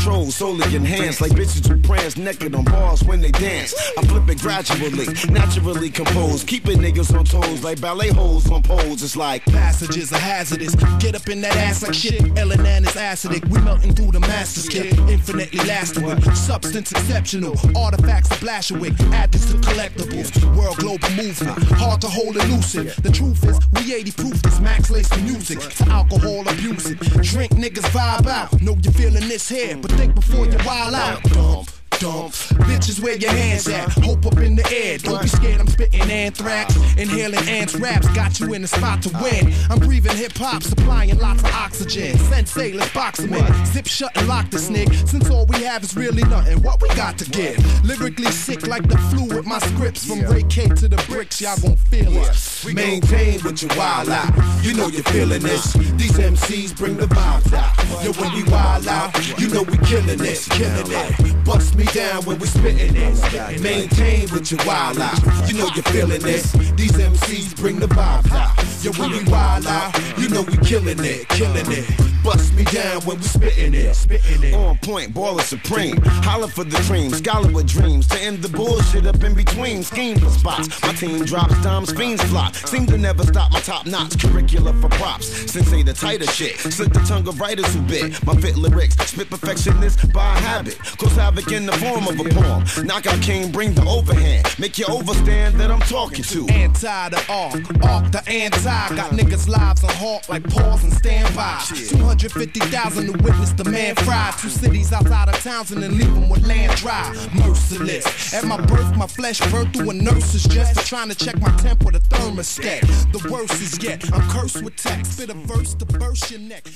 control, solely enhanced. Like bitches who prance naked on bars when they dance. I flip it gradually, naturally composed. Keeping niggas on toes like ballet holes on poles. It's like passages are hazardous. Get up in that ass like shit. Elanan is acidic. We melting through the master's kit. Infinitely lasting substance exceptional. Artifacts of Blashwick. Add this to collectibles. World global movement. Hard to hold elusive. The truth is, we 80 proof this max music. To alcohol abuse. Drink niggas vibe out. Know you feeling this here, but think before you wild out. Dump dump. Bitches, where your hands at? Hope up in the air. Don't be scared, I'm spitting anthrax. Inhaling ants raps, got you in the spot to win. I'm breathing hip hop, supplying lots of oxygen. Sensei, let's box him in. Zip shut and lock this nigga. Since all we have is really nothing, what we got to give? Lyrically sick like the flu with my scripts. From Ray K to the bricks, y'all gon' feel it. Maintain with your wild out. You know you're feeling this. These MCs bring the vibes out. Yo, when we wild out, you know we killing this, killing it. Bust me down when we spitting it. Maintain with your wild out. You know you're feeling this. These MCs bring the vibe out. Yo, when we wild out, you know we killing it, killing it. Bust me down when we spitting it, spitting it. On point, baller supreme. Holler for the dream, scholar with dreams. To end the bullshit up in between. Scheme for spots. My team drops dimes, fiends flop. Seem to never stop my top notch curricula for props. Since Sensei the tighter shit. Slit the tongue of writers who bit. My fit lyrics, spit perfectionist by habit. Cause havoc in the form of a poem. Knockout king, bring the overhand. Make you overstand that I'm talking to. Anti the arc, arc the anti. Got niggas lives on halt like pause and stand by. 250,000 to witness the man fry. Two cities outside of Townsend and then leave them with land dry. Merciless. At my birth, my flesh burned through a nurse's just trying to check my temp with a thermostat. The worst is yet, I'm cursed with text. Spit a verse to burst your neck.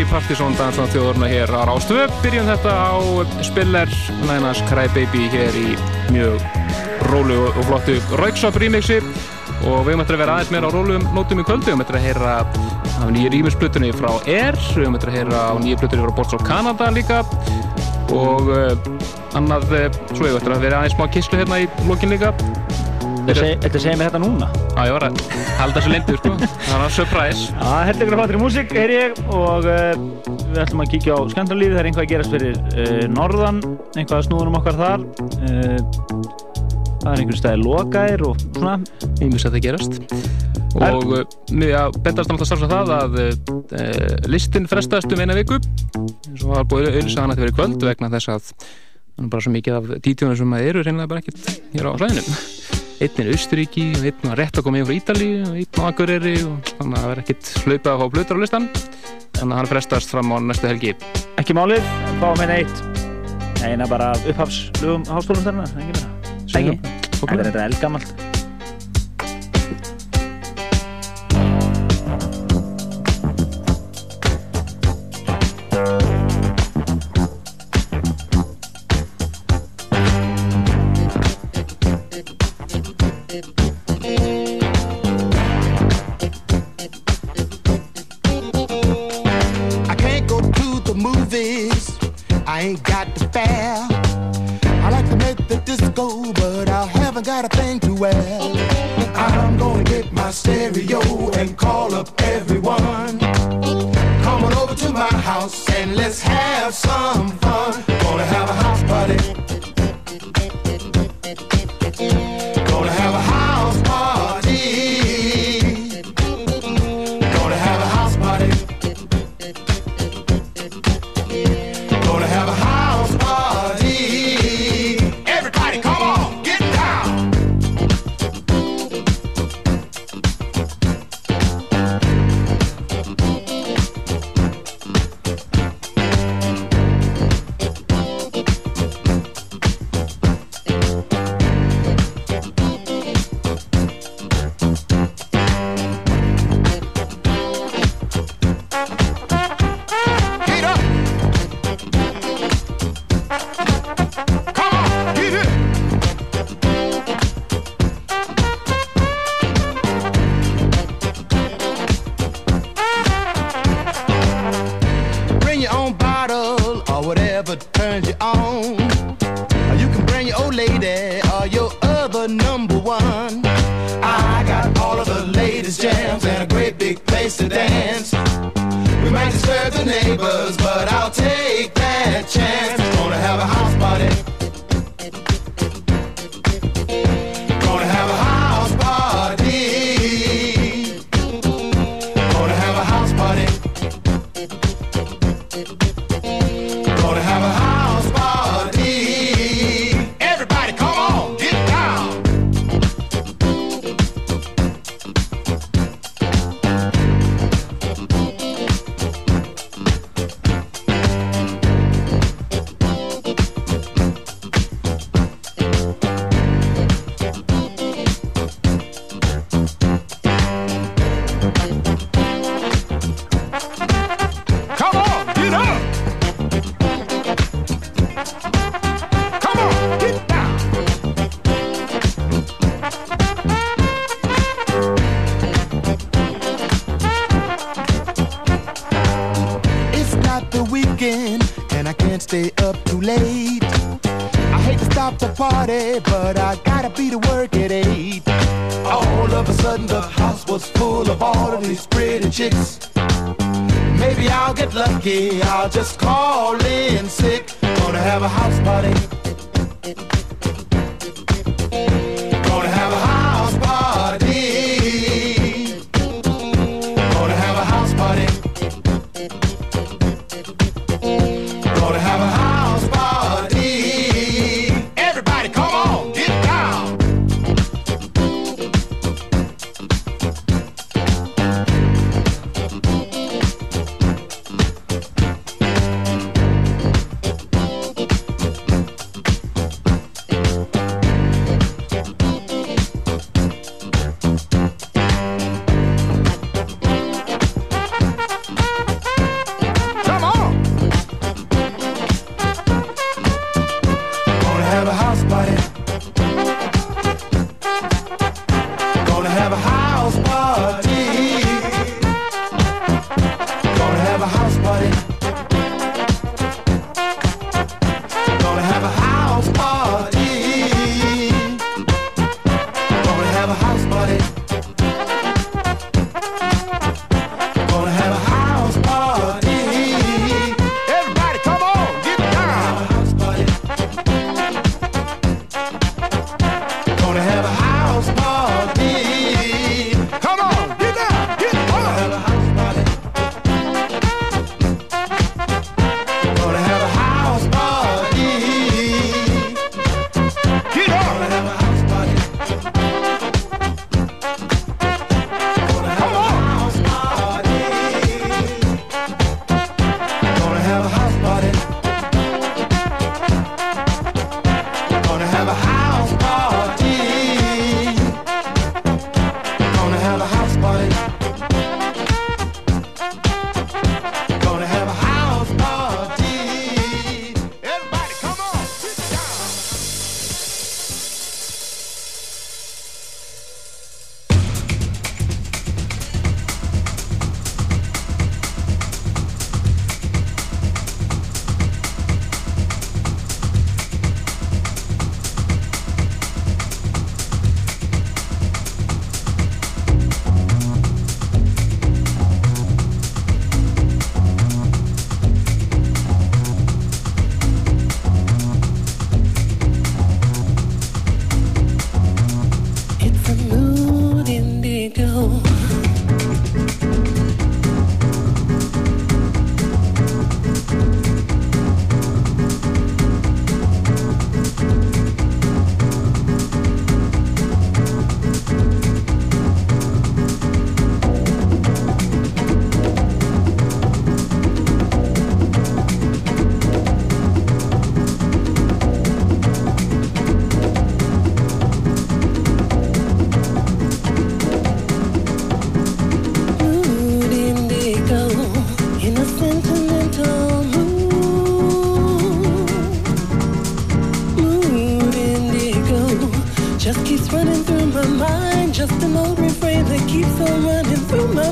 Í Partisón Dansland þjóðurna hér á Rástöfu. Byrjum þetta á Spiller, næðinans Crybaby hér í mjög rólu og flottu Rauksop remixi og við eftir að vera aðeins meira á rólum nótum í kvöldu. Við eftir að heyra af nýja rýmisblutunni frá Air, við eftir að heyra á nýja blutunni frá Borts of Canada líka og uh, annað, uh, svo við eftir að vera aðeins smá kisslu hérna í lokin líka. Þetta segir mér þetta núna? Já, ég var að halda þessu lendur, sko. Það var surprise. Já, er ykkur fattur í músík, heyr ég, og uh, við ætlum að kíkja á skandalífi. Það er einhvað að gerast fyrir uh, norðan, einhvað að snúðunum okkar þar. Uh, það er einhvern stæði lokaðir og svona. Ég myndi að það gerast. Og við að bendast náttúrulega starfs að það að listin frestast um eina viku. Svo var búið auðvitað að þetta verið kvöld vegna þess að það er bara svo mikið af dítjónum sem að eru reynilega bara ekkert hér á slæðinu einn er Austuríki og einn var rétt að koma inn frá Ítali og einn á Akureyri og þannig að það verður ekkert hlaupað að fá blöður á listan þannig að hann frestast fram á næstu helgi. Ekki málið, fáum henni eitt eina bara upphafslugum háskólum þarna, ekki meira. Þetta er eldgamalt well. I'm gonna get my stereo and call up everyone. Come on over to my house and let's have some. be to work at eight. All of a sudden, the house was full of all of these pretty chicks. Maybe I'll get lucky. I'll just call in sick. Gonna have a house party.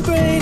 celebrate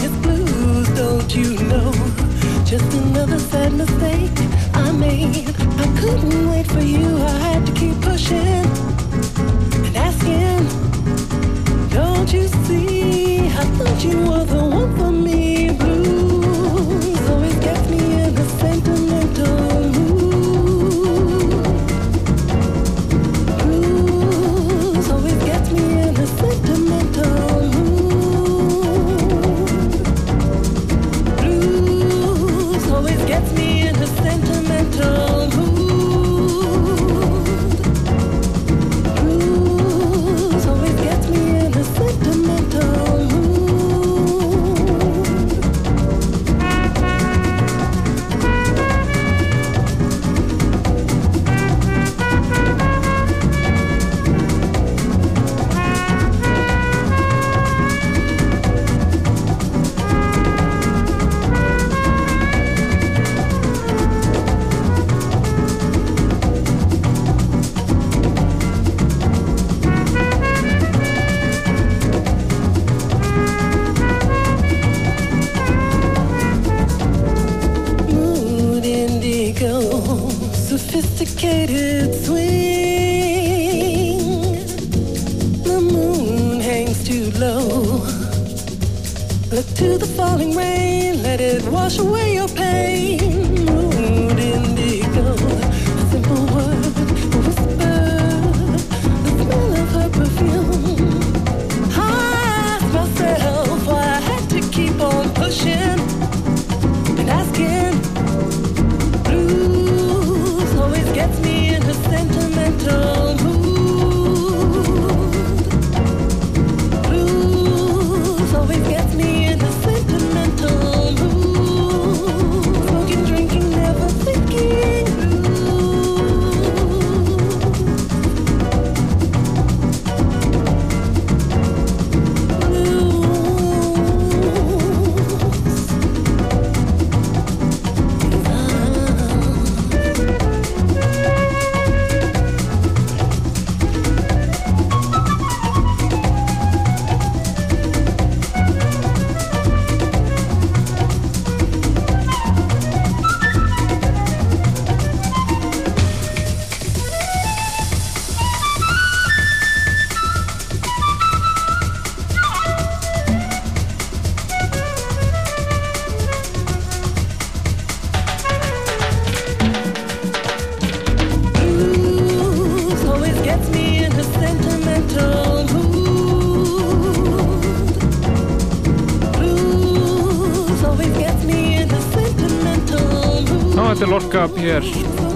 hér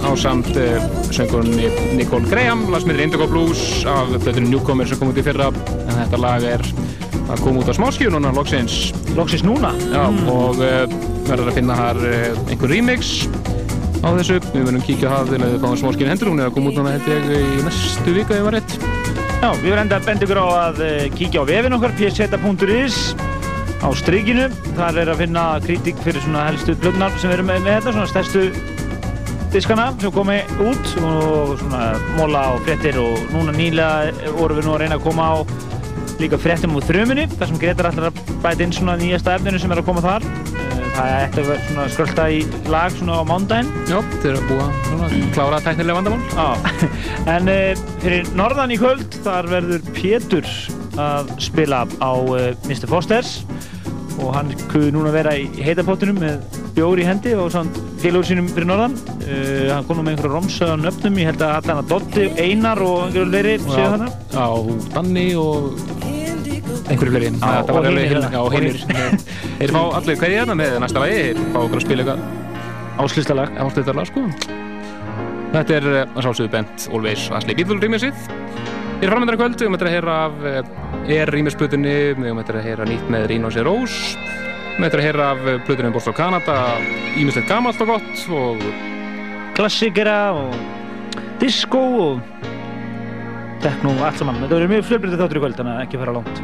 á samt uh, söngurinn Nicole Graham, lasmiður Indigo Blues af plötunum Newcomer sem kom út í fyrra. En þetta lag er að koma út á smáskíu núna, loksins. Loksins núna? Já, og uh, verður að finna þar uh, einhver remix á þessu. Við verðum kíkja á það þegar við fáum smáskíu hendur. Hún er að koma út núna held ég í næstu vika við verðum enda að benda ykkur á að kíkja á vefin okkar pseta.is á strykinu. Þar er að finna kritík fyrir svona helstu plögnar sem við erum með, með þetta, svona stærstu diskana sem komi út og svona móla og fréttir og núna nýlega vorum við nú að reyna að koma á líka fréttum úr þrjumunni þar sem Gretar ætlar að bæta inn svona nýjasta efninu sem er að koma þar. Eh, Það ætti að vera svona skrölda í lag svona á mándaginn Já, þeir eru að búa svona, klára tæknilega vandamál Já, en uh, fyrir norðan í kvöld þar verður Pétur að spila á uh, Mr. Fosters og hann kuði núna vera í heitapottunum með bjóri í hendi og svona félagur sínum fyrir norðan uh, hann kom nú með einhverja romsa nöfnum ég held að allan að Dotti, Einar og einhverju leiri séu þarna. Já, Danni og einhverju fleiri. Það var alveg Já, og hinnir Þeir fá allir hverja hérna með næsta lagi Þeir fá okkur að spila eitthvað. Áslistalag. Ástöðarlag sko. Þetta er eh, að sjálfsögðu bent Always Asli Beatle rýmisið Við erum framöndar í kvöld, við höfum að heyra af eh, Er rýmisblutunni, við höfum að heyra nýtt með Rino C. Rose Við höfum að heyra af blutunni um Boston Canada Ímislegt gamalt og gott og klassikera og disco og tekno og allt saman þetta verður mjög fjölbreytið þáttur í kvöld þannig að ekki fara langt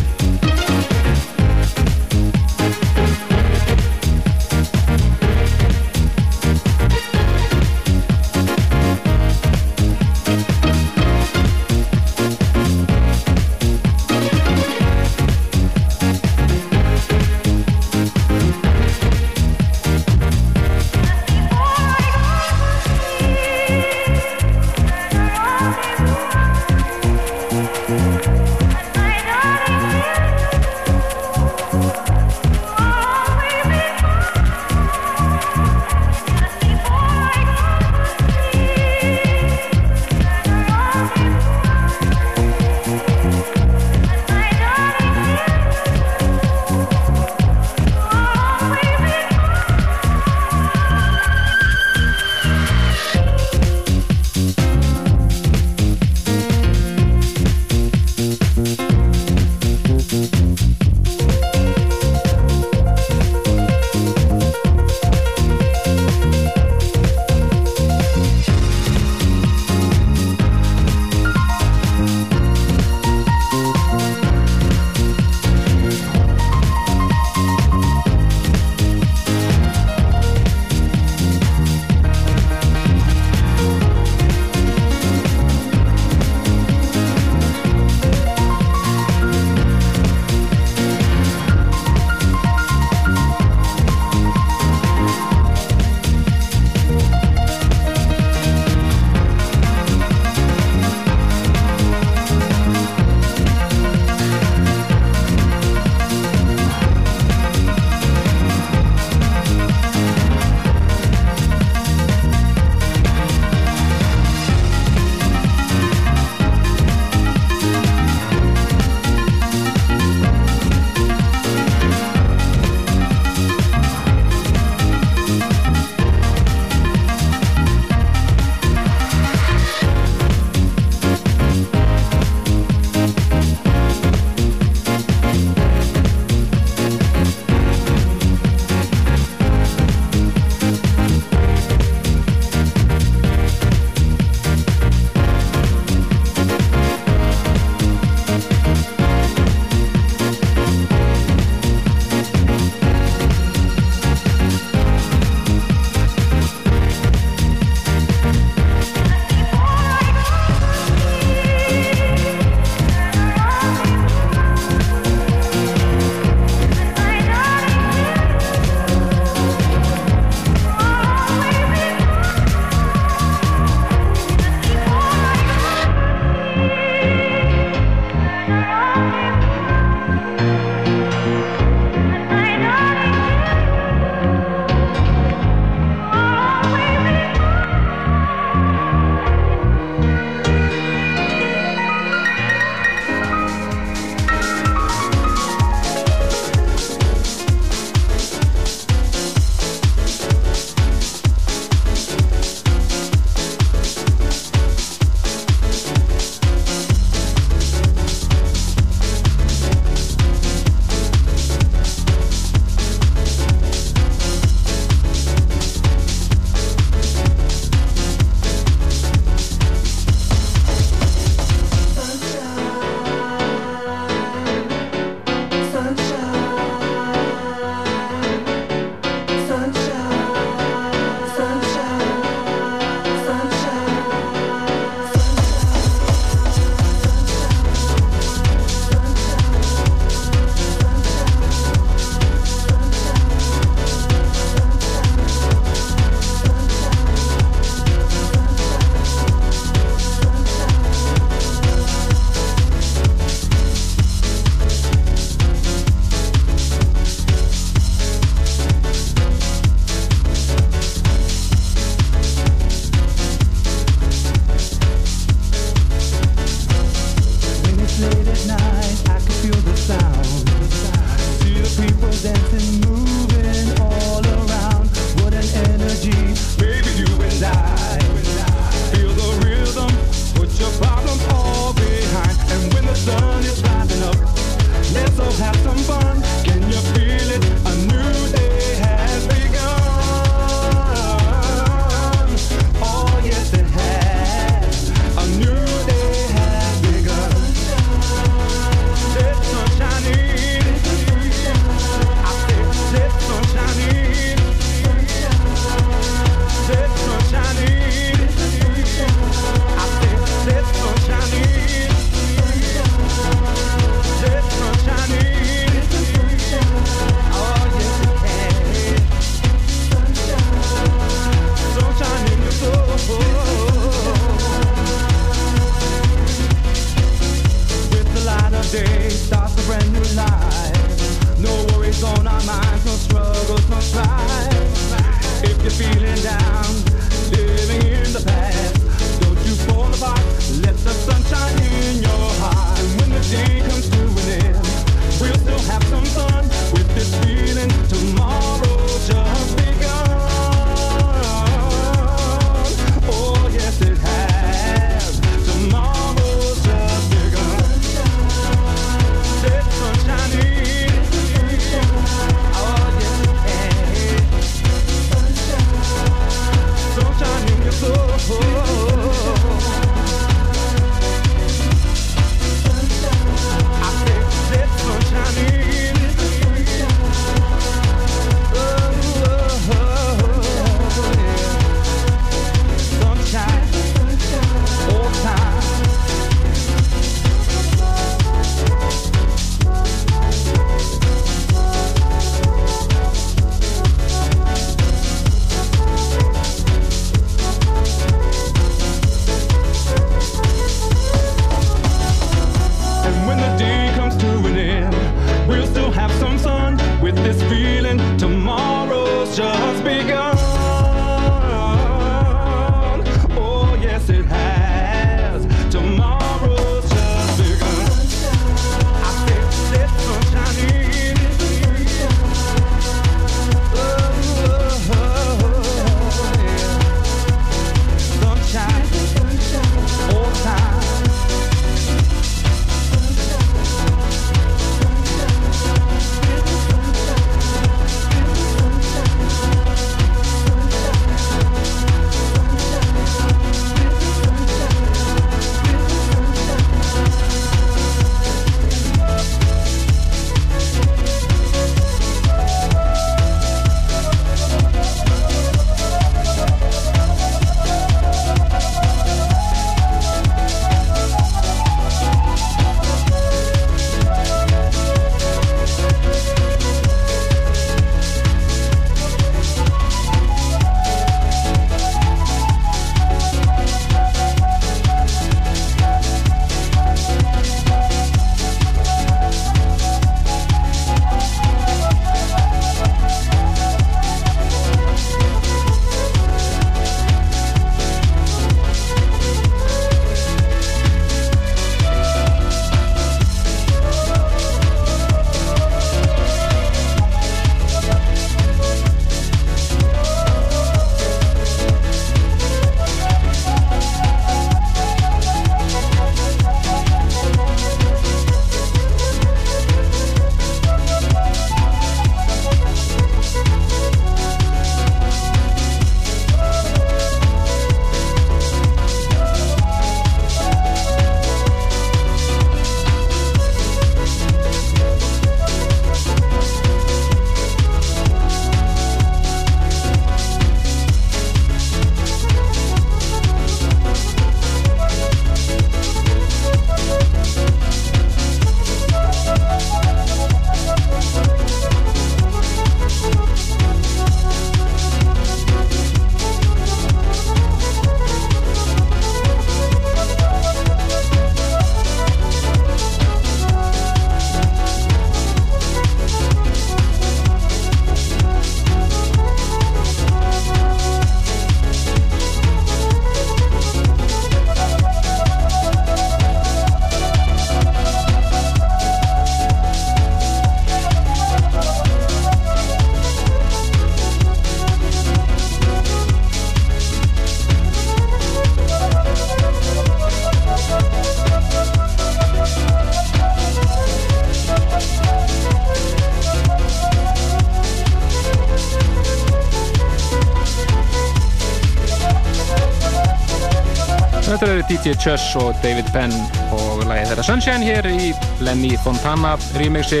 DJ Chess og David Penn og lagið þeirra Sunshine hér í Lenny Fontana remixi.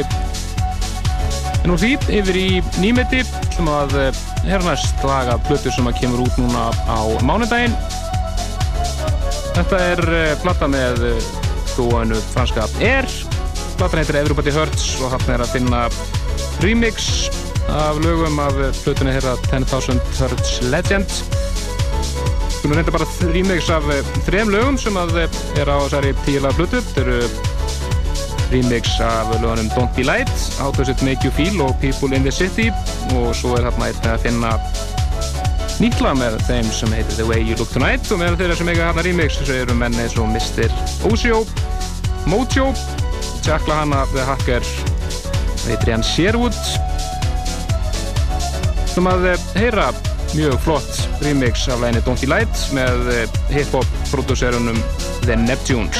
En úr því yfir í nýmeti sem að hernast laga blötu sem að kemur út núna á mánudaginn. Þetta er platta með stúanu franska Air platan heitir Everybody Hurts og hann er að finna remix af lögum af flutunni hérna 10.000 Hertz Legend Erum reynda bara remix af þrem lögum sem að er á þessari tíla flutu þetta eru remix af lögunum Don't Be Light How Does It Make You Feel og People in the City. Og svo er hérna eitthvað að finna nýtla með þeim sem heitir The Way You Look Tonight. Og meðan þeirra sem eiga hérna remix þessu eru menni eins og Mr. Osio Mojo Jackla hana The Hacker hann Sherwood. Sem að heyra mjög flott remix af læginni Don't Be Light með hip-hop prodúserunum The Neptunes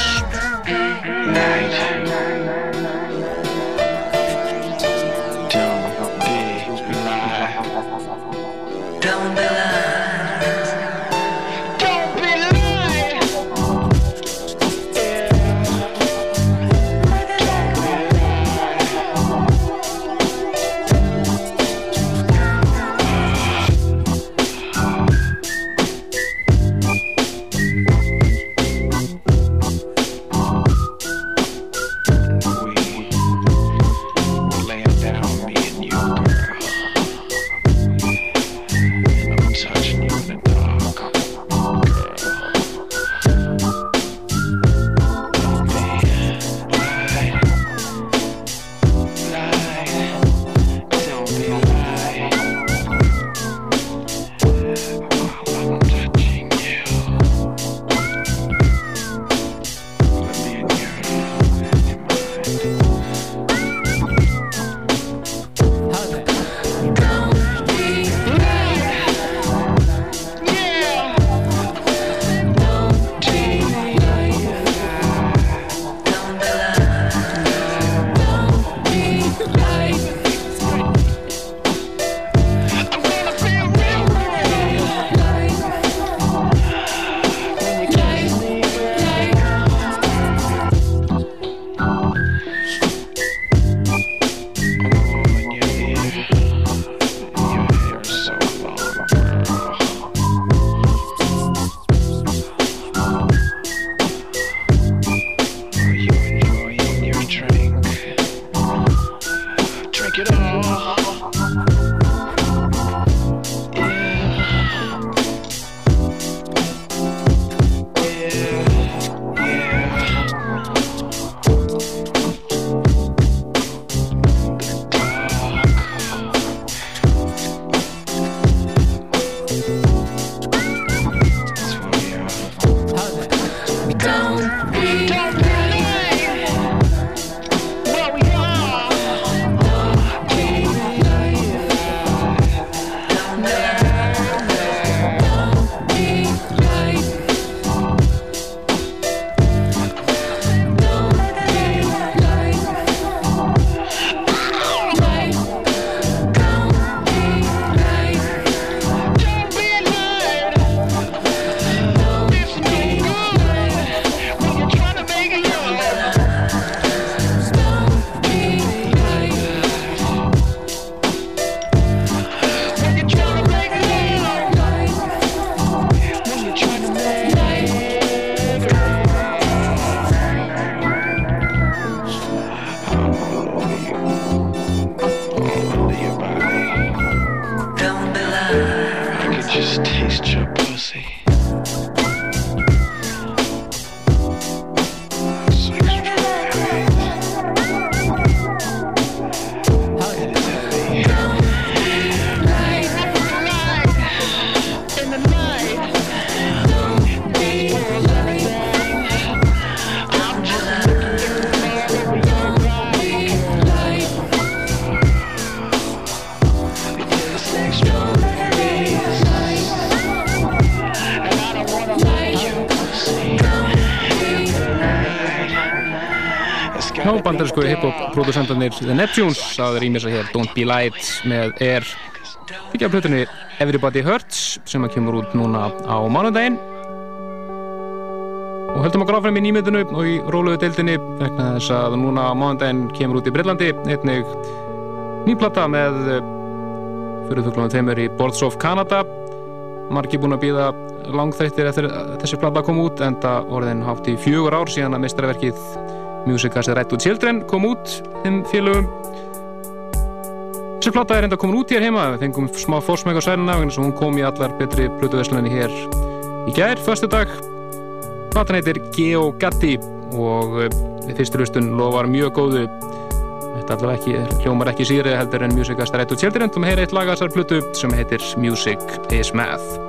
bandarísku hip-hop-producentarnir The Neptunes að rýmisa hér Don't Be Light með Air byggja á plötunni Everybody Hurts sem að kemur út núna á mánudaginn. Og höldum okkur áfram í nýmyndinu og í róluðu deildinni vegna þess að núna á mánundaginn kemur út í Breitlandi einnig nýplata með eh, fyrirtöklunum þeimur í Boards of Canada. Margi búin að býða langþreyttir eftir þessi plata kom út en það orðin hátt í fjögur ár síðan að mestraverkið Music as a Right to Children kom út þeim félögum. Þessi plata er enda komin út hér heima. Við fengum smá fórsmæk á sæluna vegna sem hún kom í allar betri plötuveslunni hér í gær, förstu dag Platan heitir Geo Gatti og eh, við fyrstur hlustun lofar mjög góðu. Þetta allavega ekki, hljómar ekki síri heldur en Music as a Right to Children. Og við heyra eitt lag að þessar plötu sem heitir Music is Math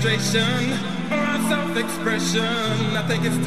frustration or a self-expression? I think it's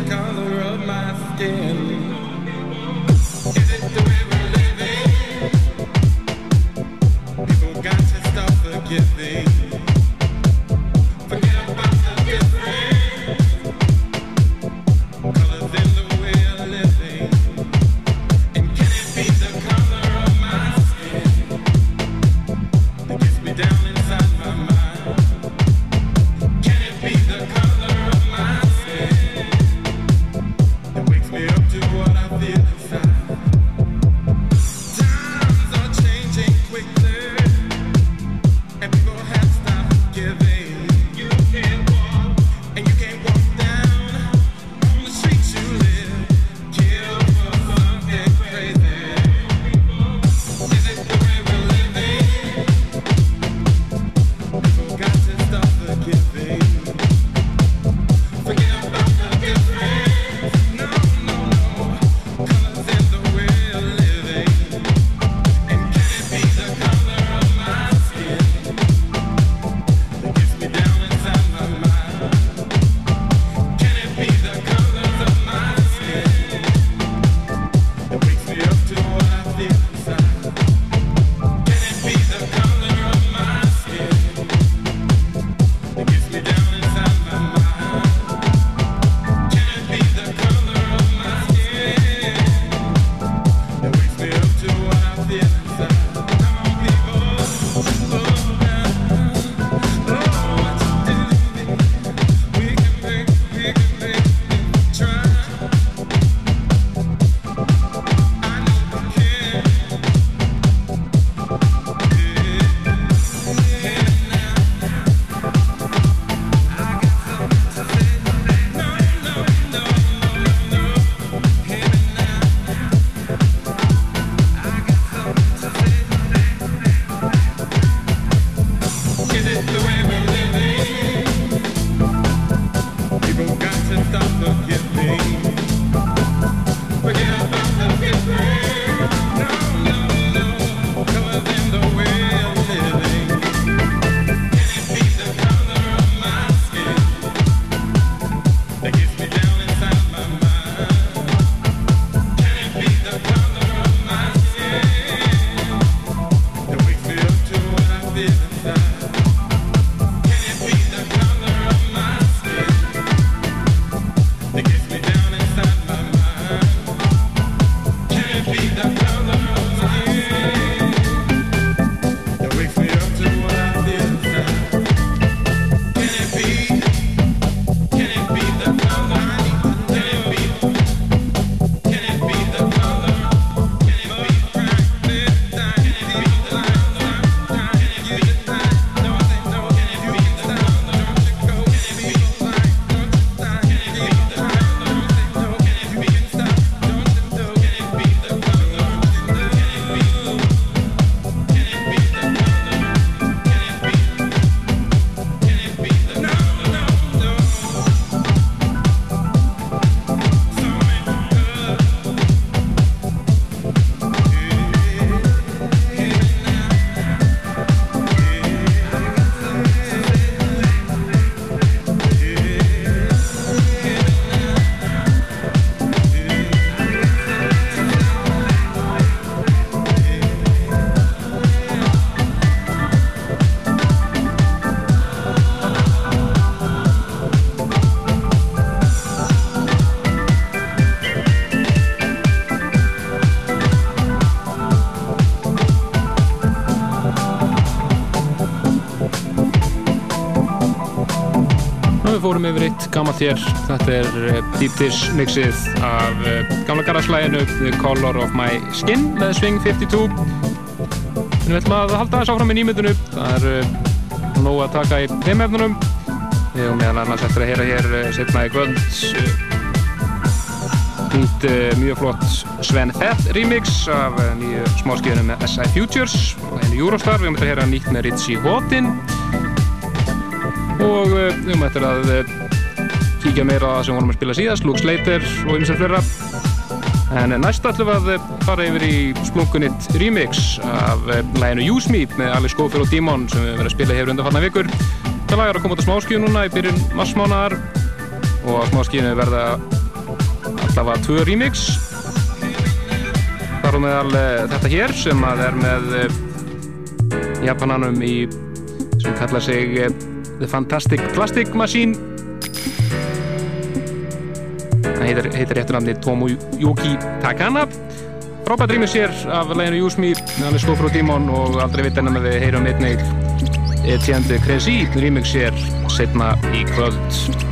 við fórum yfir eitt gammalt hér. Þetta er Deep Dish mixið af uh, gamla garaslæginu The Color of My Skin með Swing 52. Við ætlum að halda þess áfram í nýmyndinu. Það er uh, nóg að taka í þeim efnunum. Við erum meðal annars eftir að heyra hér setna í kvöld uh, mjög flott Sven Fett remix af nýju smáskjöðunum með SI Futures og henni Eurostar. Við erum eftir að heyra nýtt með Ritchie Hotin og við erum eftir að uh, kíkja meira á það sem vorum að spila síðast, Luke Slater og ymsar fleira. En næst ætlum við að uh, fara yfir í splunkunnitt remix af læginu Use Me með Alex Schofield og Demon sem við verðum að spila hefur undanfarnar vikur. Það lag er að koma út á smáskíu núna í byrjun marsmánaðar og á smáskíunu verða allavega tvö remix. Þar á meðal þetta hér sem að er með Japananum í sem kalla sig The Fantastic Plastic Machine. Hann heitir, heitir réttur nafni Tomoyuki Takana. Frábært rýmur sér af læginu Use Me með alveg skofur og aldrei veit enn að við heyrum einnig Etienne Crécy rýmur sér setna í kvöld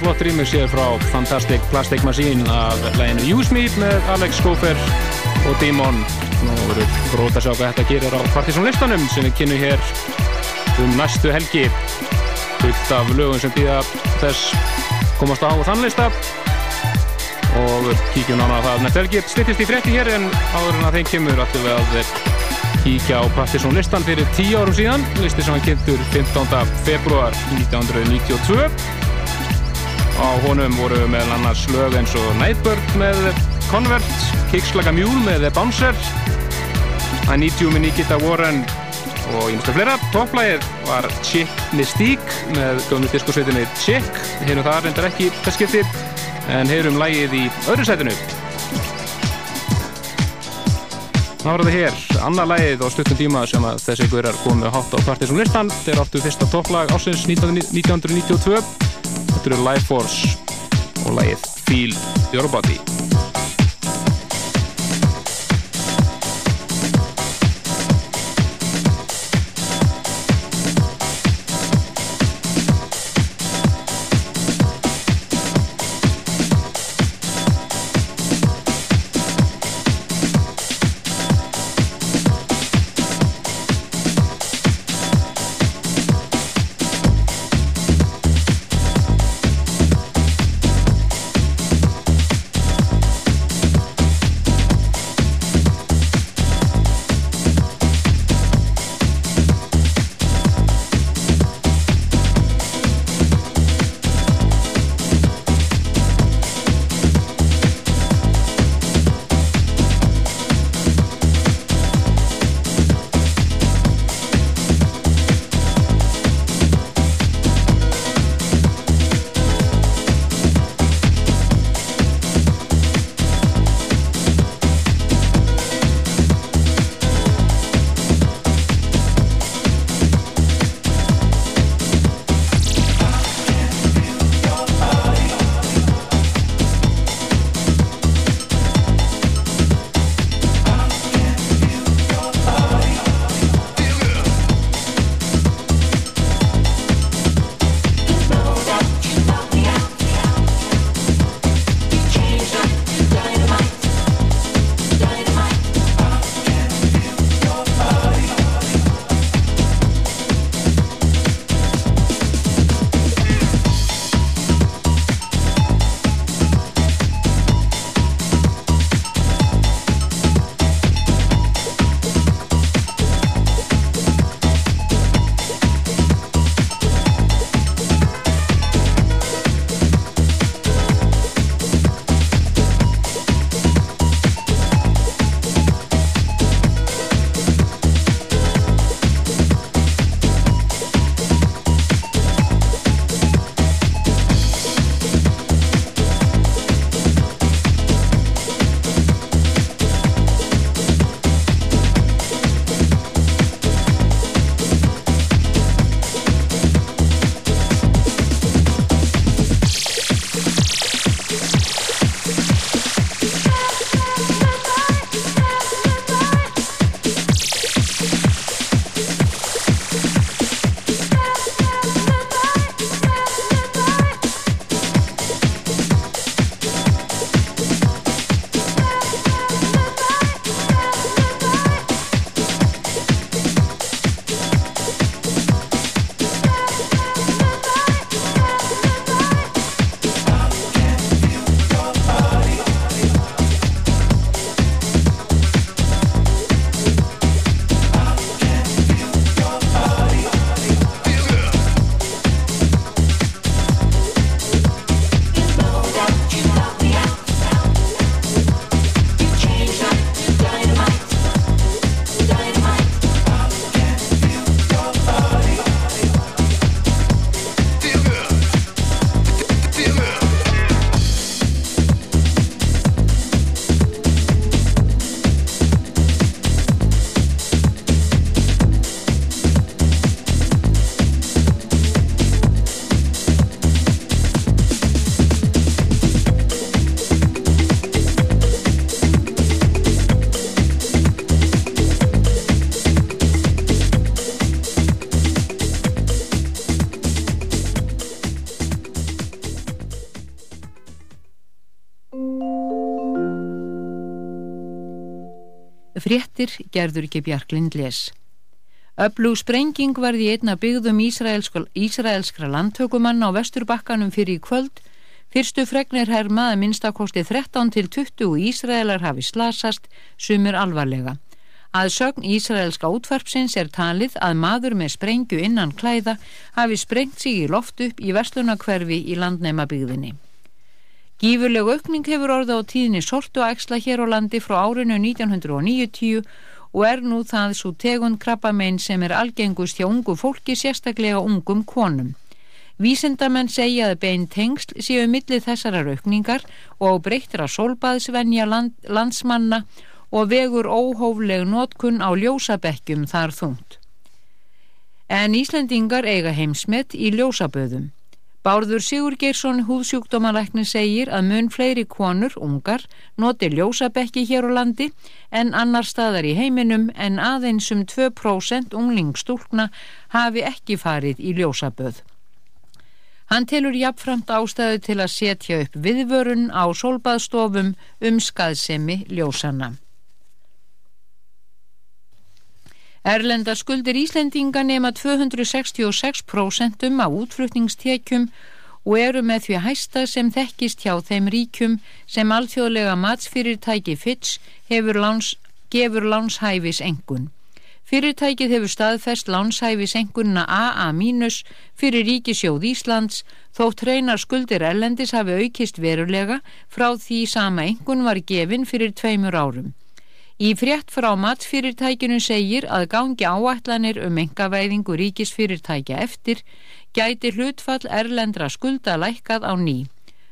flott rýmix hér frá Fantastic Plastic Machine af læginu Use Me með Alex Schofer og Demon. Nú verður grót að sjá hvað þetta gerir á Partisan listanum sem við kynum hér um næstu helgi. Fullt af lögum sem býða þess komast á þann lista og kíkjum nána á það næstu helgi. Stittist í frétti hér en áður en að þeim kemur ætlum við að kíkja á Partisan listan fyrir 10 árum síðan. Listi sem hann kynntur 15. februar 1992 á honum voru meðal annars lög eins og Nightbird með Convert, Kicks Like a Mule með The Bouncer I Need You með Nikita Warren og einstu fleira. Topplægið var Chick Mystique með gömlu diskosveitinni Chick heyrum það reyndar ekki þess skipti en heyrum lægið í öðru sætinu Það var þetta hér, annað lægið á stuttum tíma sem að þessi guðrar komu hátt á kvartir sem listan. Þeir áttu fyrsta topplag ásins 1992. Eru Life Force og lægið Feel Your Body. Fréttir gerður ekki Bjarklind les. Öflug sprenging varði einna byggðum Ísraelskra, landtökumann á vesturbakkanum fyrir í kvöld. Fyrstu fregnir herma að minnstakosti 13 til 20 Ísraelar hafi slasast, sumir alvarlega. Að sögn Ísraelska útvarpsins er talið að maður með sprengju innan klæða hafi sprengt sig í loft upp í verslunakverfi í landnæmabygðinni. Gífurleg aukning hefur orða á tíðinni sortu æksla hér á landi frá árinu 1990 og er nú það svo tegund krabbamein sem er algengust hjá ungu fólki, sérstaklega ungum konum. Vísindamenn segja að bein tengsl séu millið þessarar aukningar og breyttra sólbaðsvenja land, landsmanna og vegur óhófleg nótkun á ljósabekkjum þar þungt. En Íslendingar eiga heimsmet í ljósaböðum. Bárður Sigur Geirsson húðsjúkdómalækni segir að mun fleiri konur, ungar, noti ljósabekki hér á landi en annar staðar í heiminum en aðeins um 2% unglingstúlkna hafi ekki farið í ljósaböð. Hann telur jafnframt ástæðu til að setja upp viðvörun á sólbaðstofum um skaðsemi ljósanna. Erlenda skuldir Íslendinga nema 266% af útflutningstekjum og eru með því hæsta sem þekkist hjá þeim ríkjum sem alþjóðlega matsfyrirtæki Fitch láns, gefur lánshæfis engun. Fyrirtækið hefur staðfest lánshæfis engunna AA- fyrir ríkisjóð Íslands þótt reynar skuldir Erlendis hafi aukist verulega frá því sama engun var gefin fyrir tveimur árum. Í frétt frá matsfyrirtækinu segir að gangi áætlanir um engavæðingu ríkisfyrirtækja eftir gæti hlutfall erlendra skulda lækkað á ný.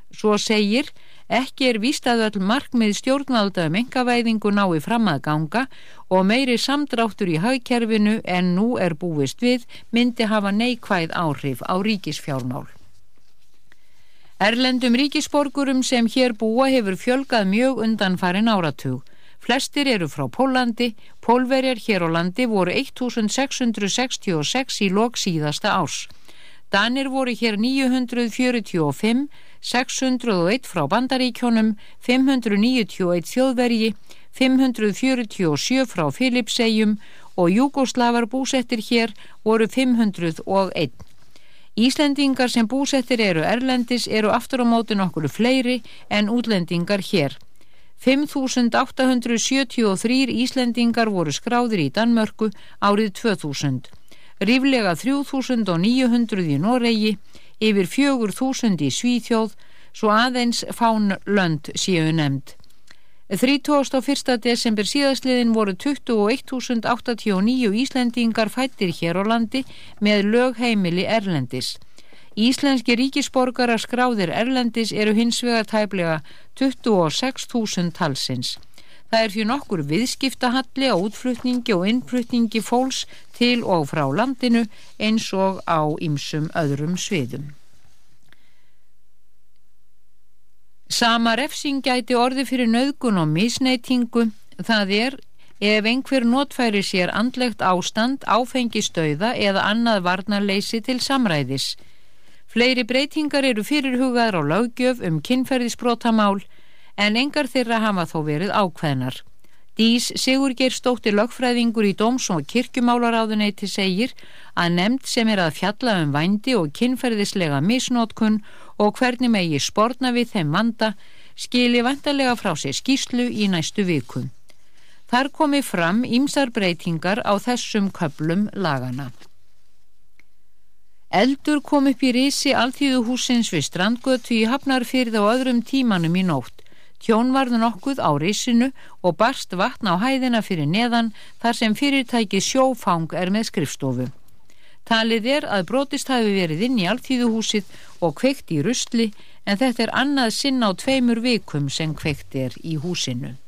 Svo segir, ekki er víst að öll markmið stjórnvalda um engavæðingu nái fram að ganga og meiri samdráttur í hagkerfinu en nú er búist við myndi hafa neikvæð áhrif á ríkisfjármál. Erlendum ríkisborgurum sem hér búa hefur fjölgað mjög undan farin áratug. Flestir eru frá Pólandi, pólverjar hér á landi voru 1666 í lok síðasta árs. Danir voru hér 945, 601 frá Bandaríkjónum, 591 þjóðvergi, 547 frá Filipsegjum og Júgoslavar búsettir hér voru 501. Íslendingar sem búsettir eru erlendis eru aftur á móti nokkuru fleiri en útlendingar hér. 5.873 Íslendingar voru skráðir í Danmörku árið 2000, ríflega 3.900 í Noregi, yfir 4.000 í Svíþjóð, svo aðeins fán lönd séu nefnd. 31. desember síðastliðin voru 21.089 Íslendingar fættir hér á landi með lögheimili Erlendis. Íslenski ríkisborgarar skráðir Erlendis eru hins vegar tæplega 26.000 talsins. Það er fyrir nokkur viðskiptahalli á útflutningi og innflutningi fólks til og frá landinu eins og á ymsum öðrum sviðum. Sama refsing gæti orði fyrir nöðgun og misneitingu, það er ef einhver notfæri sér andlegt ástand, áfengistöða eða annað varnarleysi til samræðis. Fleiri breytingar eru fyrirhugaðar á löggjöf um kynferðisbrótamál en engar þeirra hafa þó verið ákveðnar. Dís Sigurgeir stótti lögfræðingur í Dóms- og kirkjumálaráðuneyti segir að nefnd sem er að fjalla um vændi og kynferðislega misnótkun og hvernig megi spórna við þeim vanda skili vantarlega frá sér skýslu í næstu vikum. Þar komi fram ímsar breytingar á þessum köplum lagana. Eldur kom upp í risi alþýðuhúsins við strandgötu í Hafnarfyrð á öðrum tímanum í nótt. Tjón varðu nokkuð á risinu og barst vatn á hæðina fyrir neðan þar sem fyrirtæki sjófang er með skrifstofu. Talið er að brotist hafi verið inn í alþýðuhúsið og kveikt í rustli en þetta er annað sinn á tveimur vikum sem kveikt er í húsinu.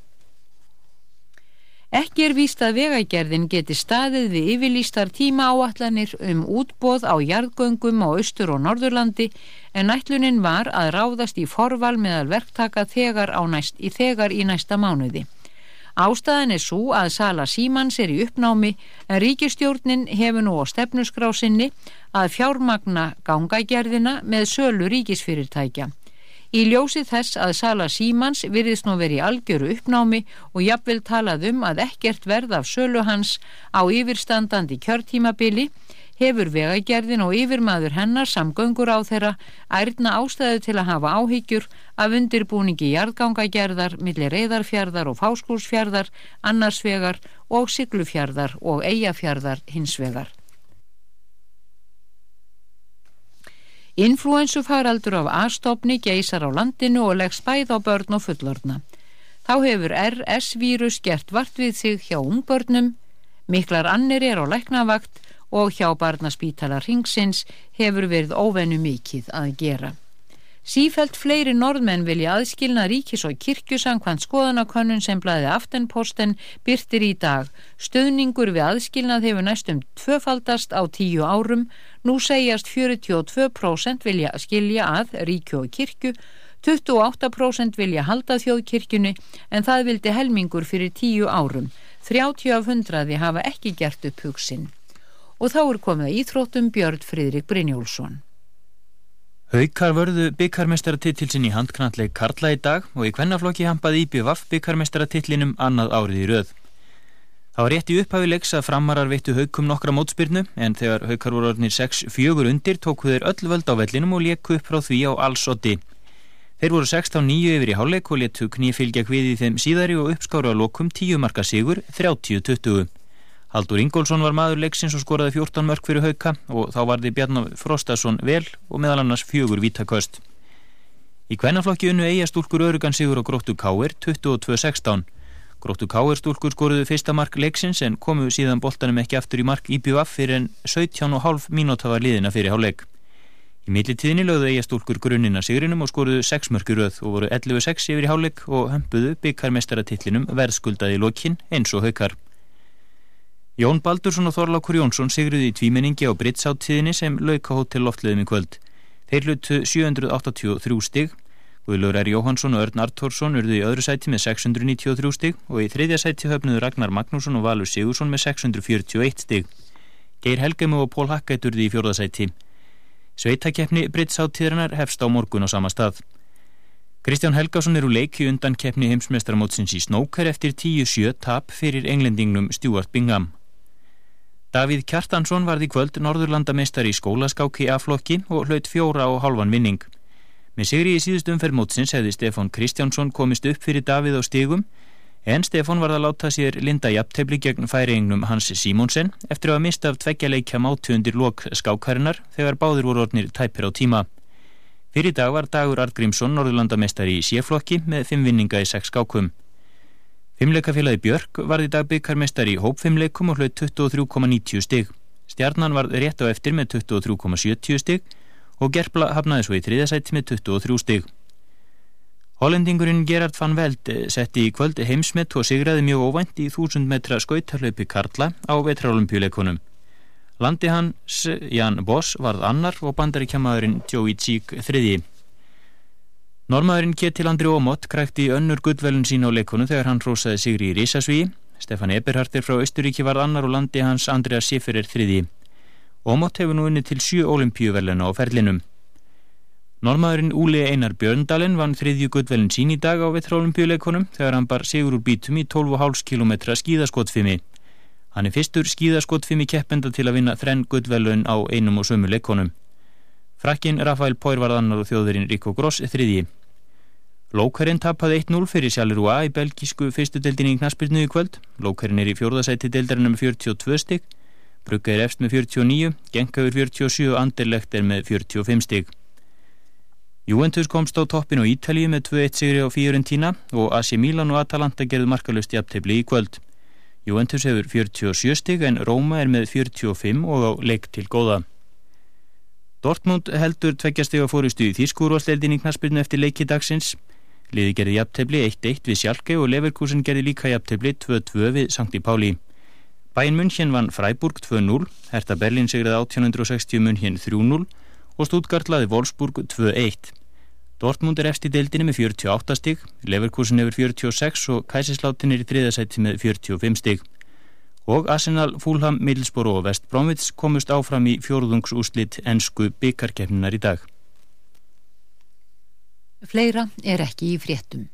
Ekki er víst að vegagerðin geti staðið við yfirlýstar tíma áallanir um útbóð á jarðgöngum á Östur og Norðurlandi en ætlunin var að ráðast í forval meðal verktaka þegar, næst, í, þegar í næsta mánuði. Ástæðan er svo að Sala Símans er í uppnámi en ríkistjórnin hefur nú á stefnuskrásinni að fjármagna gangagerðina með sölu ríkisfyrirtækja. Í ljósi þess að Sala Símans virðist nú verið í algjöru uppnámi og jafnvel talað um að ekkert verð af sölu hans á yfirstandandi kjörtímabili hefur vegagerðin og yfirmaður hennar samgöngur á þeirra ærna ástæðu til að hafa áhyggjur af undirbúningi jarðgangagerðar, milli reyðarfjörðar og fáskúsfjörðar, annarsvegar og siglufjörðar og eigafjörðar hinsvegar. Influensufaraldur af A-stofni geysar á landinu og leggs bæð á börn og fullorna. Þá hefur RS-vírus gert vart við sig hjá ungbörnum, miklar annir er á læknavakt og hjá barnaspítala ringsins hefur verið óvennu mikið að gera. Sífælt fleiri norðmenn vilja aðskilna ríkis og kirkjusangkvæmt skoðanakönnun sem blæði aftenposten byrtir í dag. Stöðningur við aðskilnað hefur næstum tvöfaldast á tíu árum. Nú segjast 42% vilja skilja að ríkju og kirkju, 28% vilja halda þjóðkirkjunni en það vildi helmingur fyrir tíu árum. 30 af hundraði hafa ekki gert upp hugsin. Og þá er komið íþróttum Björn Fridrik Brynjólfsson. Haukar vörðu byggarmestaratitilsin í handknalleg Karla í dag og í kvennaflokki hampaði IBVF byggarmestaratitillinum annað árið í röð. Það var rétt í upphafi leiks að framarar veittu haukum nokkra mótspyrnu en þegar haukar voru orðnir 6-4 undir tóku þeir öll völd á vellinum og leku upp frá því á alls oddi. Þeir voru 16-9 yfir í hálfleik og letu kní fylgja hvið í þeim síðari og uppskáru að lokum 10 marka sigur 30-20. Haldur Ingólfsson var maður leiksins og skoraði 14 mörg fyrir hauka og þá varði Bjarnar Frostason vel og meðal annars fjögur vítaköst. Í kvennaflokki unnu eigastúlkur örugan sigur á Gróttu Káir 22-16. Gróttu Káir stúlkur skoruðu fyrsta mark leiksins en komu síðan boltanum ekki aftur í mark IBF fyrir en 17,5 mínúta var liðina fyrir hálfleik. Í millitíðinni lögðu eigastúlkur grunnina sigrinum og skoruðu 6 mörg í röð og voru 11-6 yfir í hálfleik og hömpuðu byggarmestaratillinum verðskuldaði lokkin eins og haukar. Jón Baldursson og Þorlákur Jónsson sigruði í tvímenningi á Britsáttíðinni sem lauka hótel loftleðum í kvöld. Þeir hlutu 783 stig, Guðlur R. Jóhansson og Örn Artórsson urðu í öðru sæti með 693 stig og í þriðja sæti höfnuðu Ragnar Magnússon og Valur Sigursson með 641 stig. Geir Helgemu og Pól Hakkætt urðu í fjórðasæti. Sveitakeppni Britsáttíðarinnar hefst á morgun á sama stað. Kristján Helgason er úr leiki undan keppni heimsmestramótsins í Snókar eftir 10-7 tap fyrir englendingnum Stuart Bingham. Davíð Kjartansson varði kvöld norðurlandameistar í skólaskáki A-flokki og hlaut fjóra og halvan vinning. Með sigri í síðust umferð mótsins hefði Stefán Kristjánsson komist upp fyrir Davíð á stigum en Stefán varð að láta sér linda jafntefli gegn færingnum Hans Simónsen eftir að mista af tveggja leikja mátu undir lok skákarinnar þegar báðir voru orðnir tæpir á tíma. Fyrir dag var Dagur Artgrímsson norðurlandameistari í séflokki með fimm vinninga í sex skákum. Fimmleikafélagi Björk varði dag byggarmestari í hópfimmleikum og hlaut 23,90 stig. Stjarnan var rétt á eftir með 23,70 stig og Gerpla hafnaði svo í þriðasætti með 23 stig. Hollendingurinn Gerard van Veld setti í kvöld heimsmet og sigraði mjög óvænt í 1000 metra skautarlaupi Karla á vetralolimpíuleikunum. Landi hans Jan Boss varð annar og bandaríkjamaðurinn Joey Cheek þriði. Normaðurinn Ketil Andri Ómott krækti önnur gullvelun sín á leikonu þegar hann rósaði sigri í Rísasví. Stefan Eberhardir frá Östuríki varð annar og landi hans Andrea Siffer er þriði. Ómott hefur nú unni til sjö olimpíuveluna á ferlinum. Normaðurinn Úli Einar Björndalen vann þriðju gullvelun sín í dag á vetraolimpíuleikonum þegar hann bar sigur úr bítum í 12,5 km skíðaskotfimi. Hann er fyrstur skíðaskotfimi keppenda til að vinna þrenn gullvelun á einum og sömu leikonum. Frakkin Rafael Póir varð annar og þjóðurinn Rico Gross þriðji. Lókarinn tapaði 1-0 fyrir Sjalirúa í belgísku fyrstu deildinni í knaspirnu í kvöld. Lókarinn er í fjórðasæti deildarinnar með 42 stygg, Brugga er efst með 49, Genkaður 47 og Anderlegt er með 45 stygg. Juventus komst á toppin á Ítalíu með 2-1 sigri á Fiorentina og AC Milan og Atalanta gerðu markalust í aptefli í kvöld. Juventus hefur 47 stygg en Róma er með 45 og á leik til góða. Dortmund heldur tveggjastega fórustu í Þýskúrvalsteldin í knaspirnu eftir leiki dagsins. Liði gerði jafntefli 1-1 við Sjálke og Leverkusen gerði líka jafntefli 2-2 við Sankti Páli. Bæinn München vann Freiburg 2-0, Hertha Berlin sigraði 1860 München 3-0 og Stuttgart laði Wolfsburg 2-1. Dortmund er efst í deildinni með 48 stig, Leverkusen hefur 46 og Kæsinslátin er í þriðasæti með 45 stig. Og Arsenal, Fulham, Middlesbrough og West Bromwich komust áfram í fjórðungsúslit ennsku byggarkeppninar í dag. Fleira er ekki í fréttum.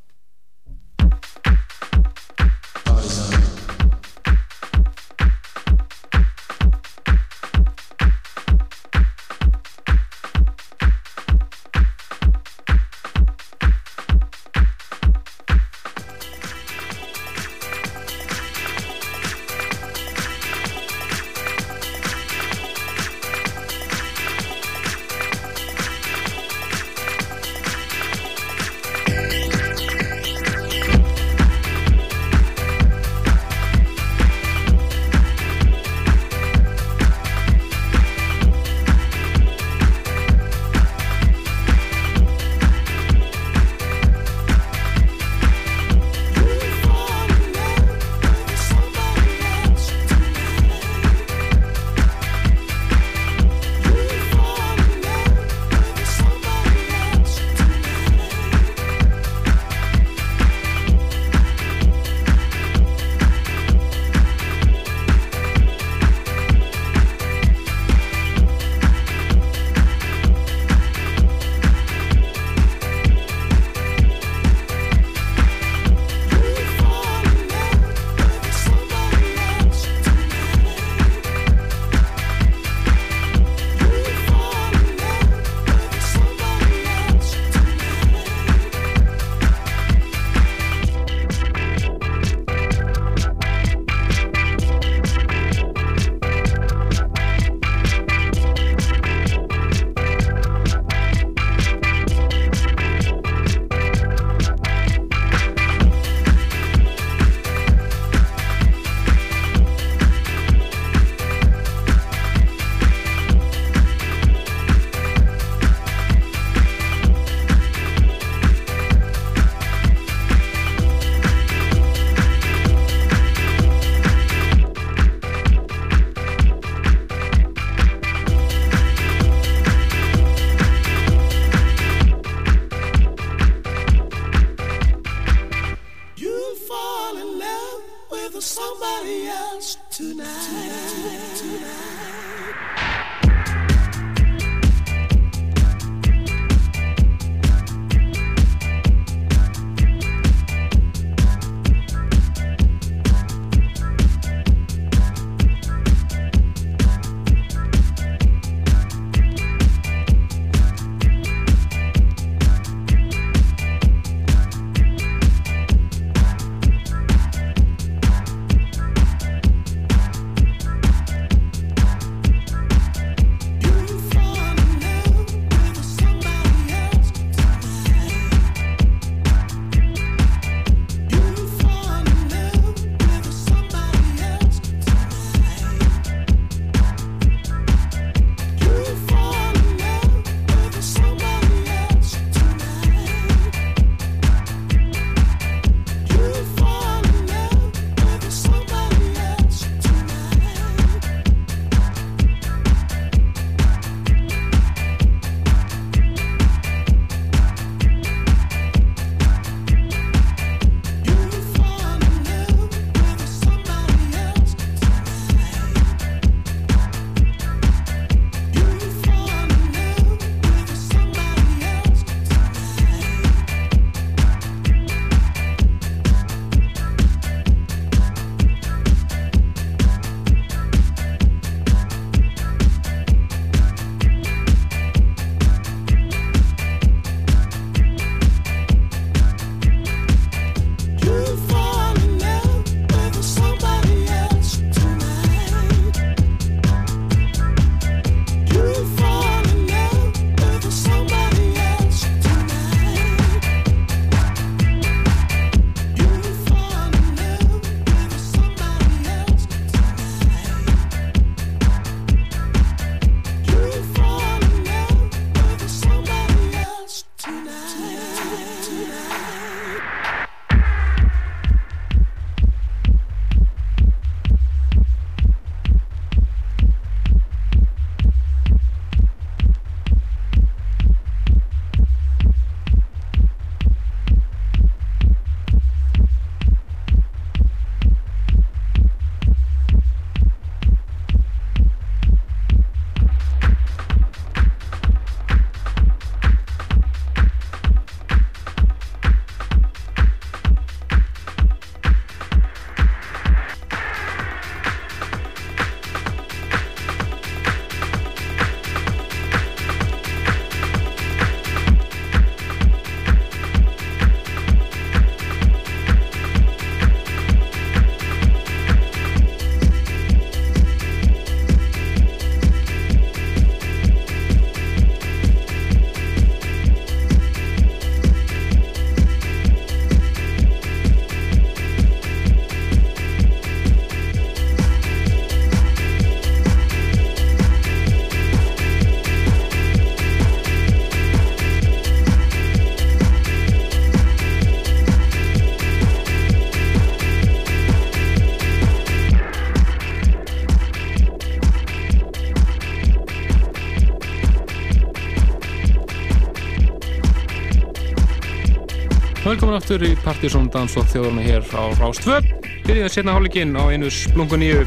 Velkomin aftur í Partíson Dansdótt þjóðurna hér á Rástvö. Byrjuðum setna hálfleikinn á einu splungu nýju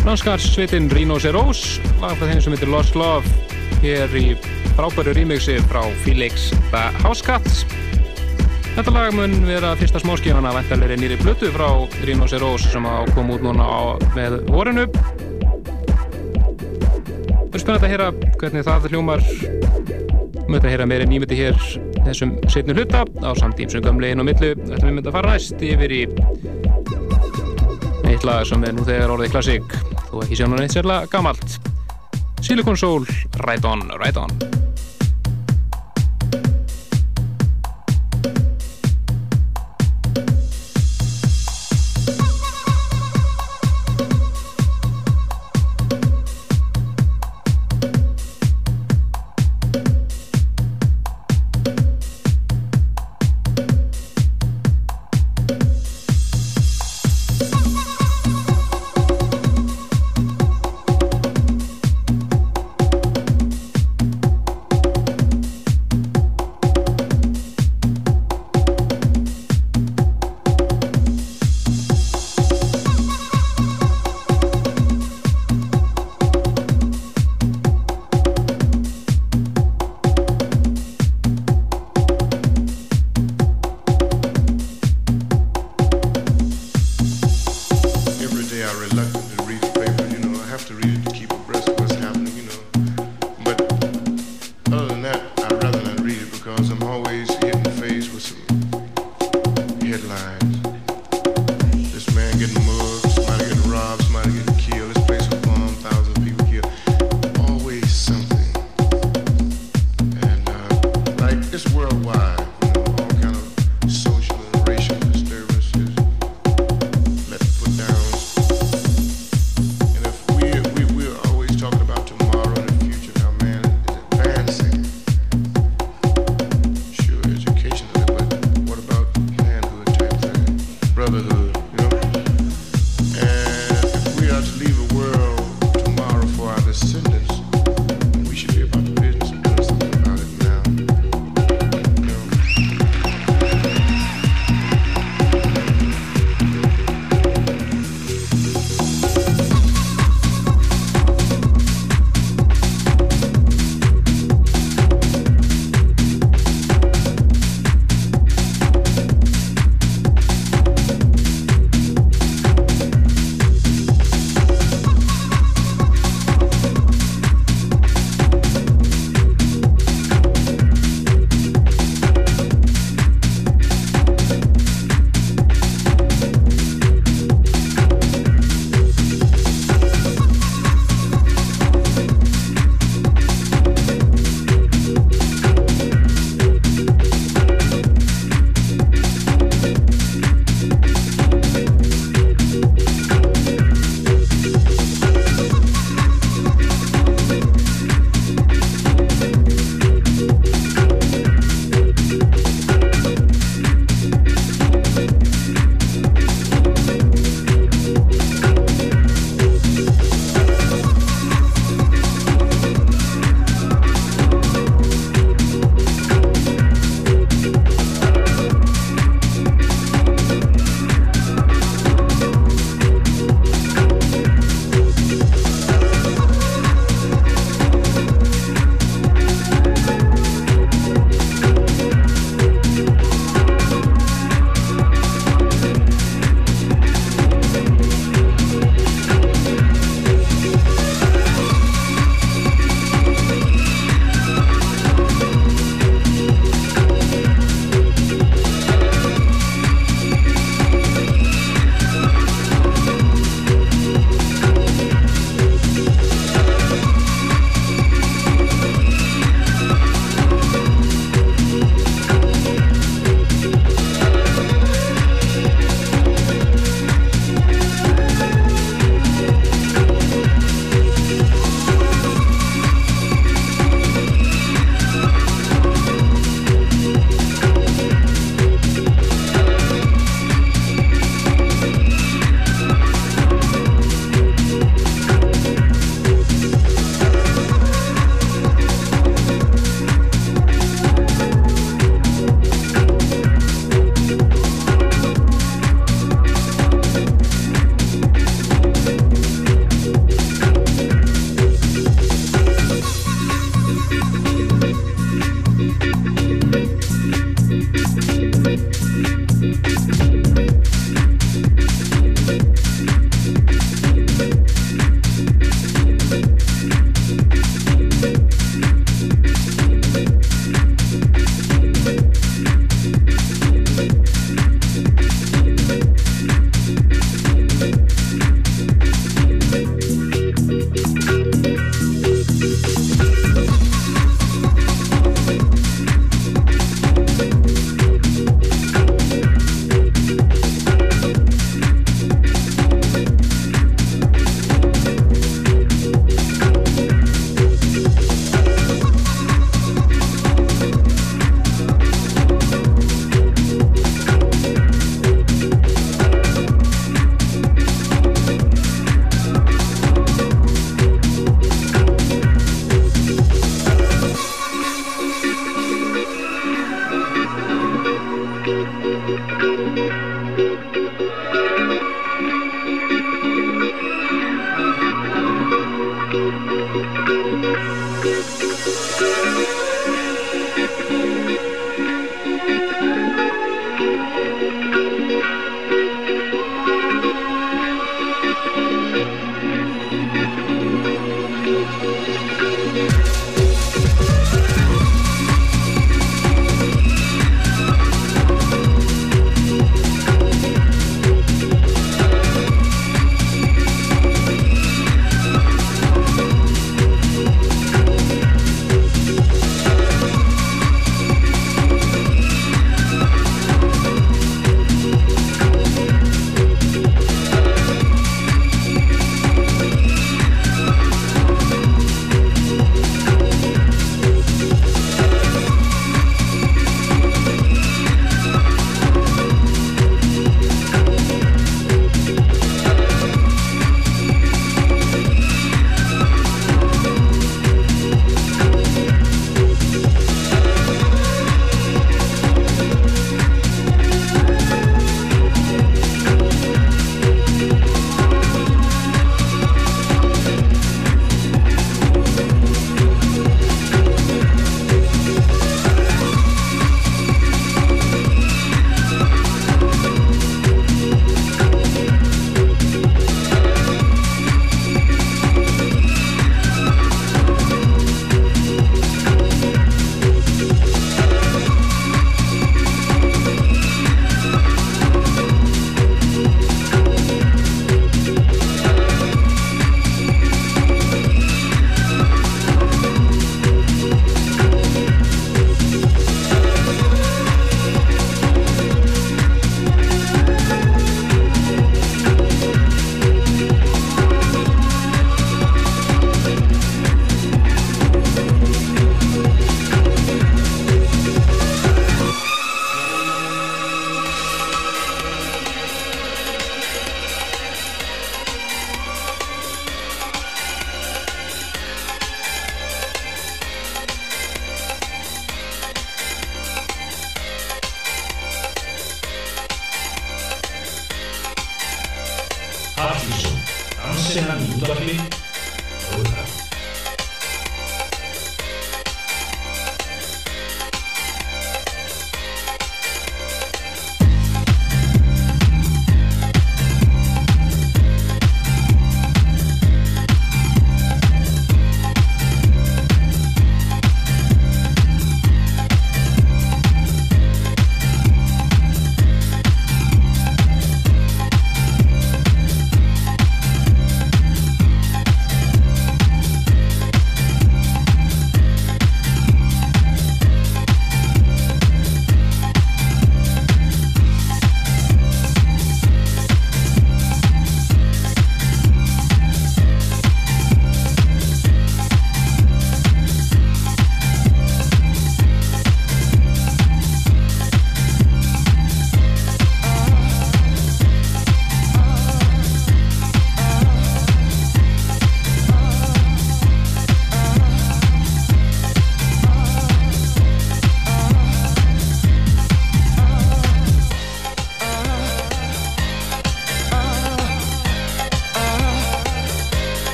Franskarsveitin Rino Serós, lag frá þeim sem heitir Lost Love, hér í frábæru remixi frá Felix The House Cats. Þetta lag mun vera fyrsta smáskífana vendalegri nýri blötu frá Rino Serós sem á kom út núna á, með vorinu. Það er spennandi að heyra hvernig það hljómar mötta að heyra meiri nýmyndi hér þessum setnu hluta á samtím sem gamli inn á millu þetta við myndum að fara næst yfir í eitt lag sem er nú þegar orðið klassík. Þó ekki sjá nú neitt sérlega gamalt. Silicon Soul, Right On, Right On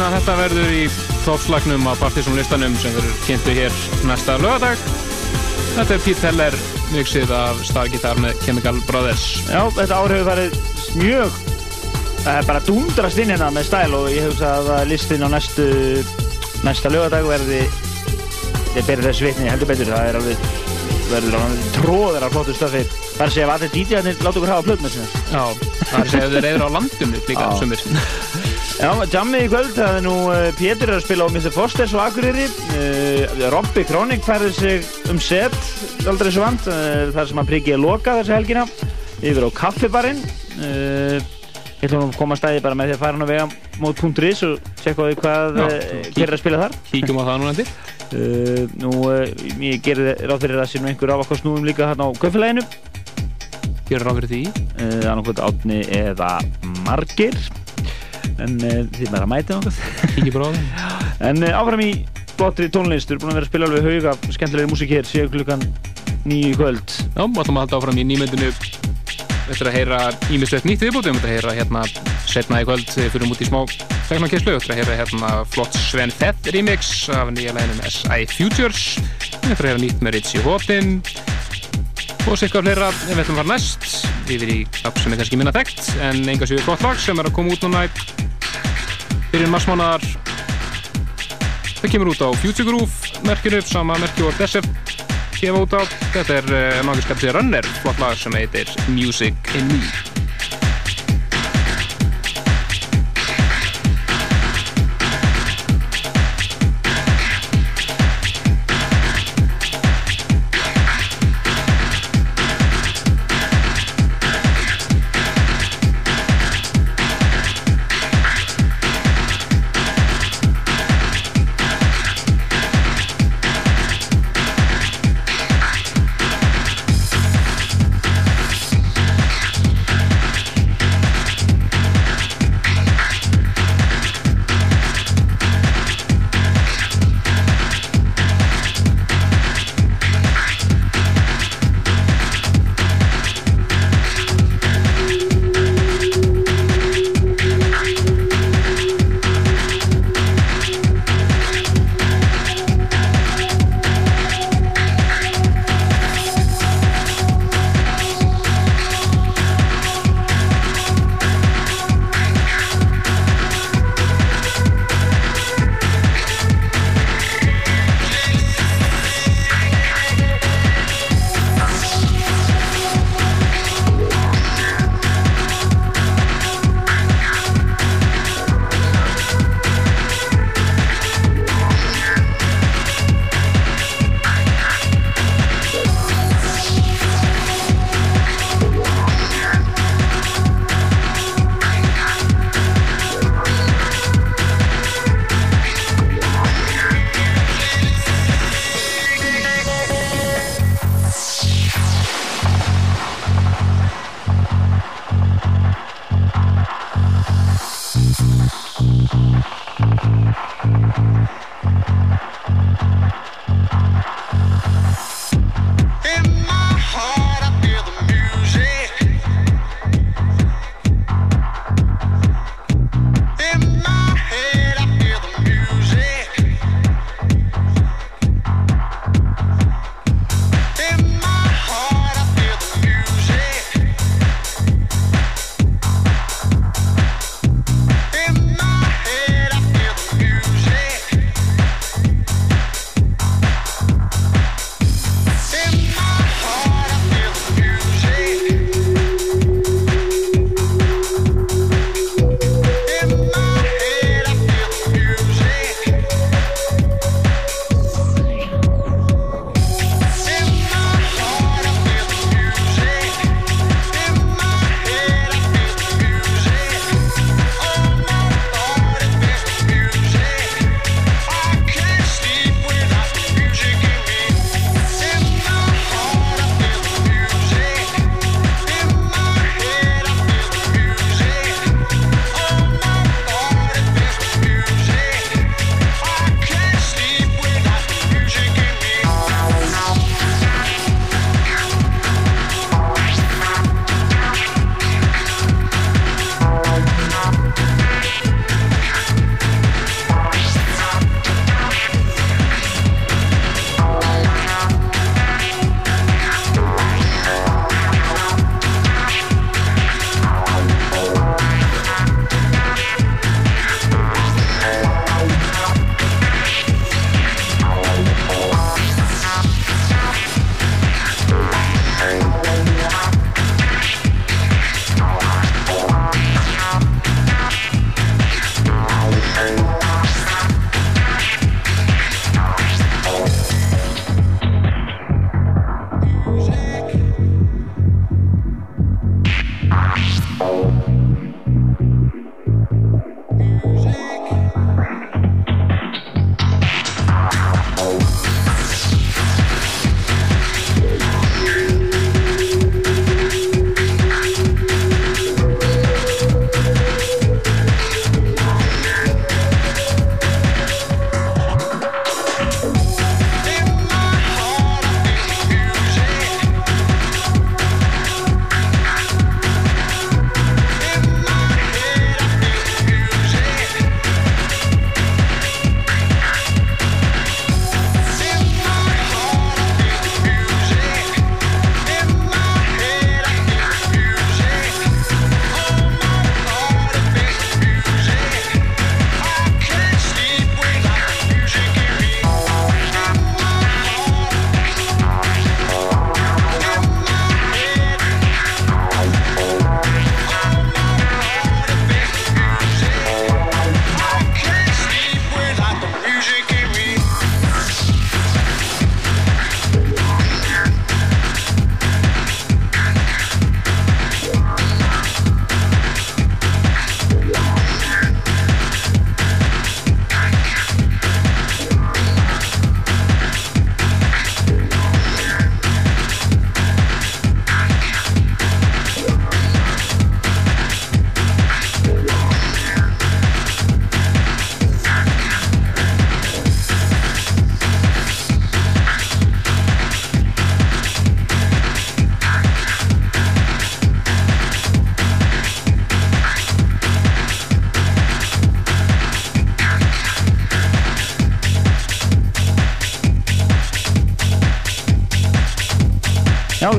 hérna að þetta verður í toppslagnum á Partiðsson listanum sem verður kynntu hér næsta lögadag. Þetta er Pete Heller mixið af Stargitar með Chemical Brothers. Já, þetta ár hefur farið mjög Það er bara dundrast inn hérna með stæl og ég hugsa að listin á næstu næsta lögadag verði ég beri þess vitni heldur betur það er alveg verður alveg tróður af flottu stöfi það er að allir DJ-arnir láta okkur hafa plöt með sinna Já, það er að þeir eru á landinu líka sumir. Já, jammið í kvöld, það er nú uh, Pétur að spila á Mr. Fosters og Akureyri uh, Robby Kronik færði sig um set aldrei svo vant, uh, þar sem að prikið er lokað þessi helgina yfir á kaffibarinn ég ætlum að koma að stæði bara með því að fara hann á vega mót .is og tjekka á því hvað er að spila þar Kíkjum á það núna til. uh, Nú, uh, ég gerði ráð fyrir að það nú einhver ávakkostnúum líka hérna á kaufileginu Gjörur ráð fyrir því. uh, annarkvæmt átni eða margir en maður náttúrulega Kíkjum bara á það. En uh, áfram í flottri tónlist, við erum búin að vera að spila alveg haug af skemmtilegri músík hér, séu klukkan nýju kvöld. Já, við ætlum að halda áfram í nýmyndinu eftir að heyra ímislegt nýtt viðbúti, við ætlum að heyra hérna setna í kvöld við fyrir út í smá teknokesslu, við ætlum að heyra hérna flott Sven Fett remix af nýja læginum S.I. Futures, við ætlum að heyra nýtt með Ritchie Hotin og fleira. Ef við ætlum að fara næst yfir í app sem er kannski minna þekkt en enga séu flott lag sem er að koma út núna byrjun marsmánar það kemur út á Future Groove merkinu, sama merki og Desert gefa út á. Þetta er uh, náttúrulega skaptið Runner, flott lag sem heitir Music in Me.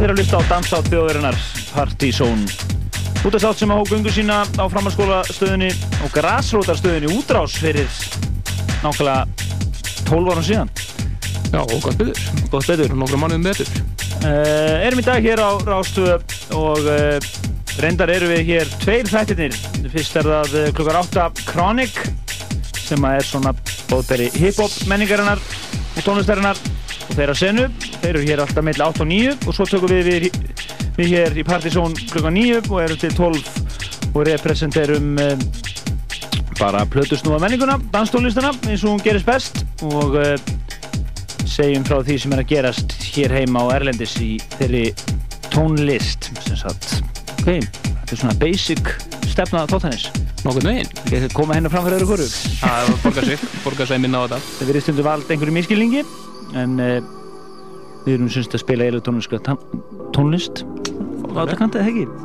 Eru að lista á Dansátt þjóðurinnar Party Zone Útasátt sem að hók gungu sína á framhalskólastöðinni og grasrótarstöðinni útrás fyrir nákvæmlega 12 árum síðan. Já, og gott betur. Gott betur. Nokkru mánuðum betur. uh, Erum í dag hér á Rástöðu og uh, reyndar eru við hér tveir þættirnir. Fyrst er það uh, klukkar 8 Chronic sem að er svona bóðberi hip-hop menningarinnar og tónlistarinnar. Og þeirra senu þeir eru hér alltaf meðlega 8 og 9 og svo tökum við við, við hér í Partizón klukkan 9 og erum til 12 og representerum um, bara plötusnúða menninguna, danstónlistana eins og hún gerist best og uh, segjum frá því sem er að gerast hér heima á Erlendis í þeirri tónlist sem sagt ok, þetta er svona basic stefna þáttanins Nokkurn veginn. ég koma hennar fram fyrir öðru hverju Það borgar sig, borgar sig minna á þetta. Það verið stundum vald einhverju miskilningi en uh, við erum semst að spila elektroníska tónlist það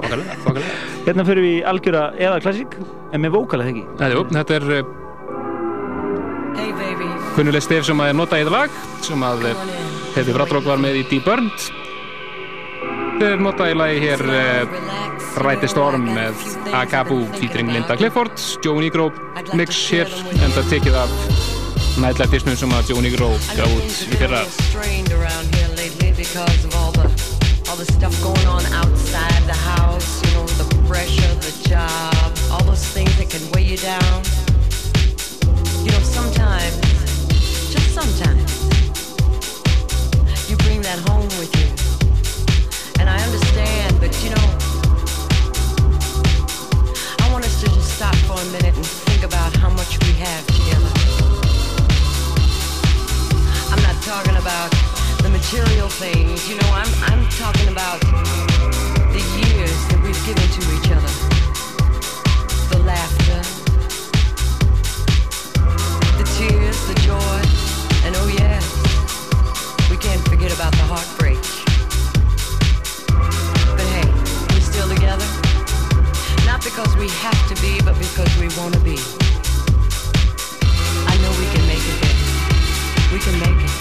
Þokkalega, þokkalega. Hérna fyrir við í algjöra eða klassík en með vókala það ekki Þetta er, baby, kunnuleg stef sem að er notað í þetta lag sem að uh, Hefi Bratrók var með í Deep Burned. Þetta er notað í lagi hér. Ride the Storm með Agabu featuring Linda Clifford, Joe Negro mix hér en það tekið af nætlega disnum sem að Joe Negro gaf út í fyrra. Because of all the all the stuff going on outside the house, you know, the pressure, the job, all those things that can weigh you down. You know, sometimes, just sometimes, you bring that home with you. And I understand, but you know, I want us to just stop for a minute and think about how much we have together. I'm not talking about the material things, you know, I'm I'm talking about the years that we've given to each other. The laughter, the tears, the joy, and oh yes, we can't forget about the heartbreak. But hey, we're still together. Not because we have to be, but because we want to be. I know we can make it. We can make it.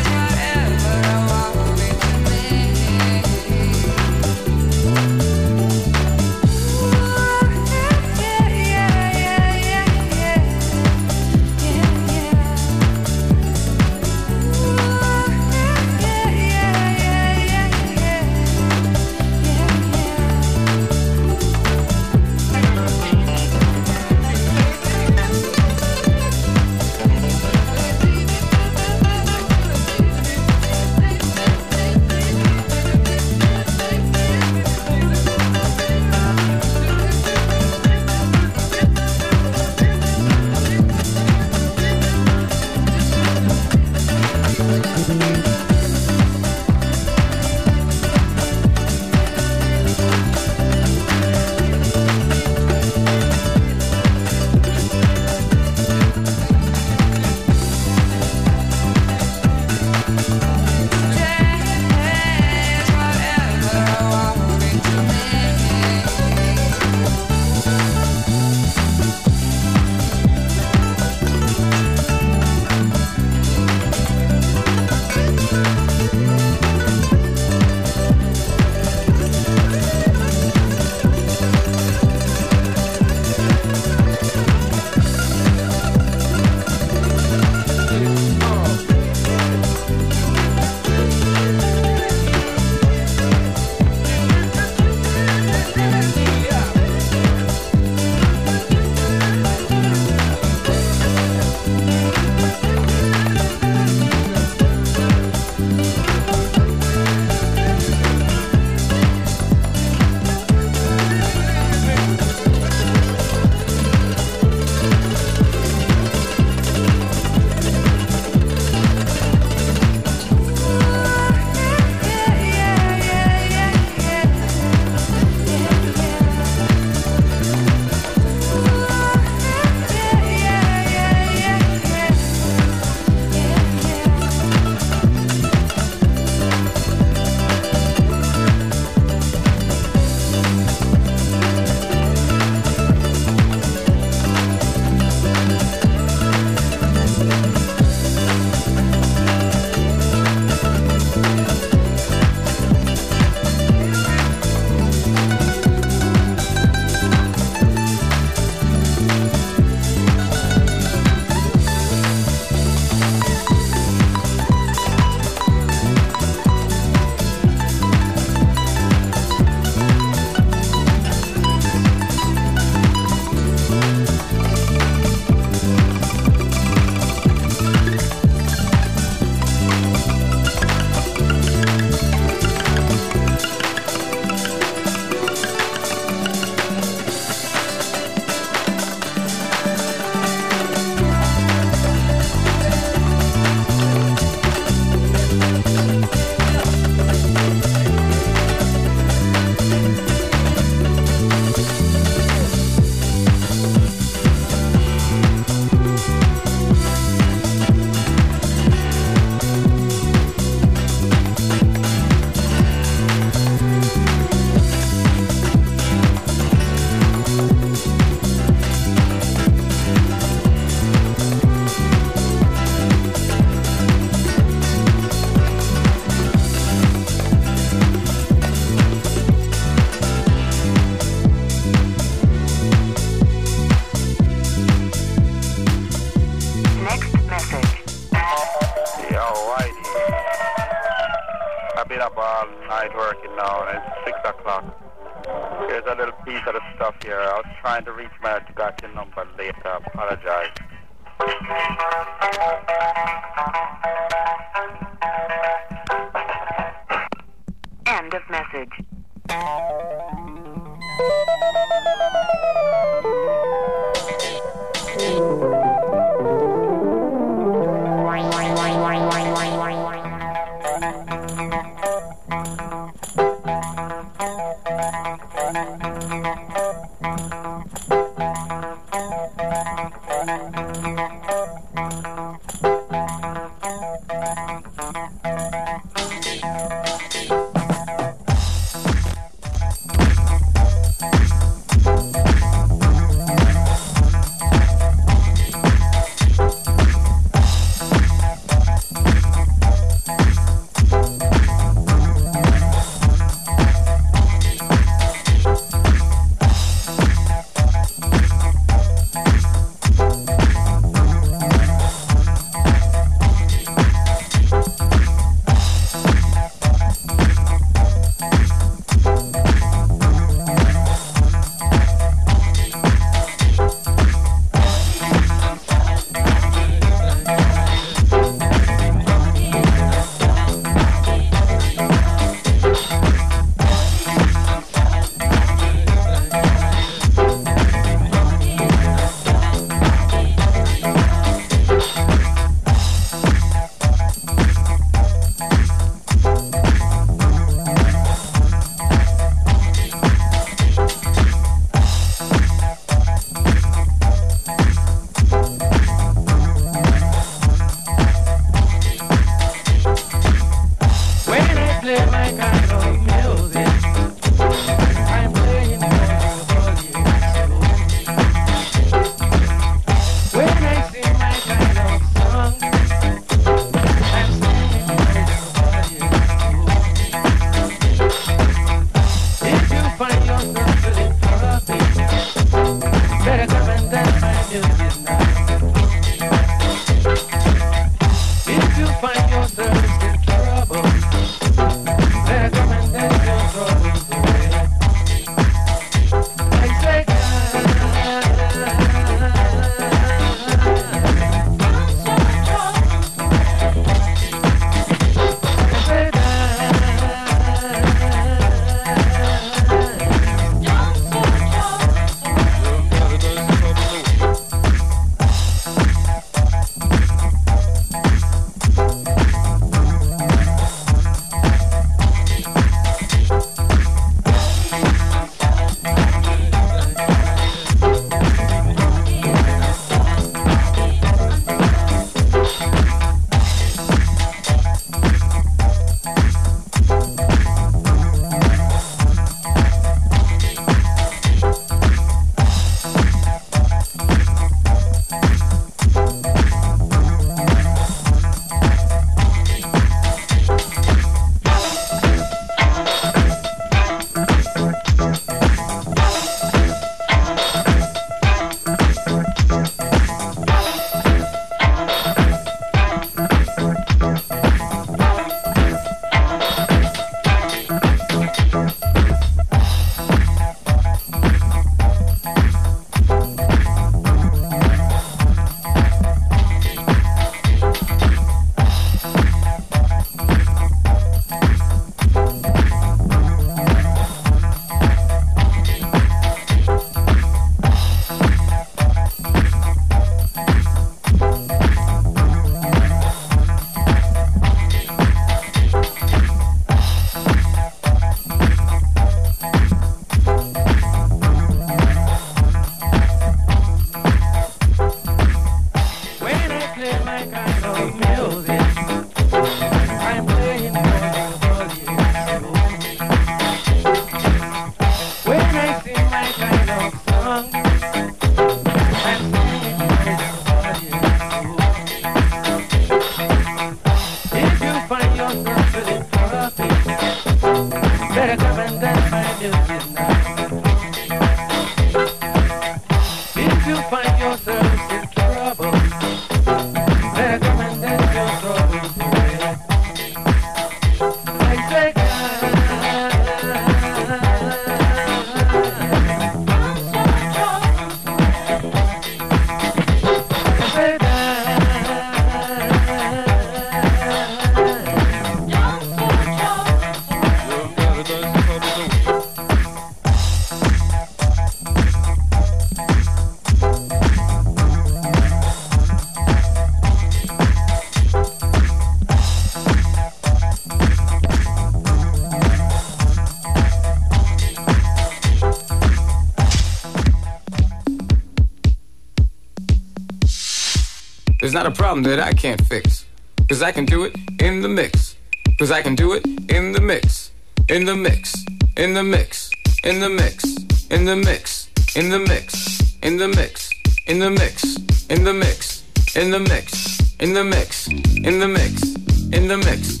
Problem that I can't fix. Cause I can do it in the mix. Cause I can do it in the mix. In the mix. In the mix. In the mix. In the mix. In the mix. In the mix. In the mix. In the mix. In the mix. In the mix. In the mix. In the mix.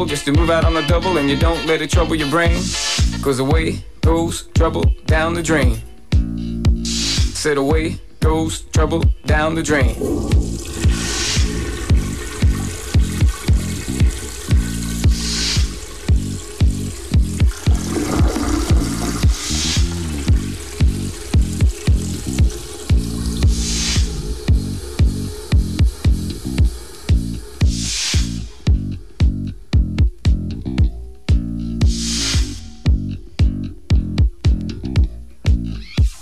Trouble, just to move out on the double and you don't let it trouble your brain. Cause away goes trouble down the drain. Said away goes trouble down the drain.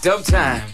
Dub time.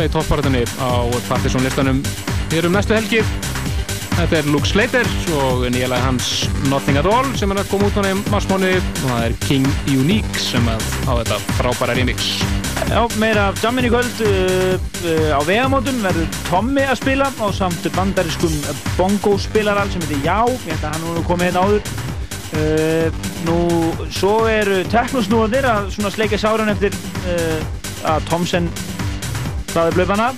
Í topparatunni á Partiðsson listanum hér um næstu helgi. Þetta er Luke Slater og nýja lag hans Nothing At All sem er að koma út núna í marsmánu og það er King Unique sem að á þetta frábæra remix. Já, meira af jammin í kvöld uh, uh, á vegamótum verður Tommy að spila á samt bandariskum bongo spilaral sem heitir Já, ég held að hann nú komið hérna áður uh, Nú, svo eru teknosnúandir að svona sleikja sáran eftir uh, að Tomsen hlaði blöfana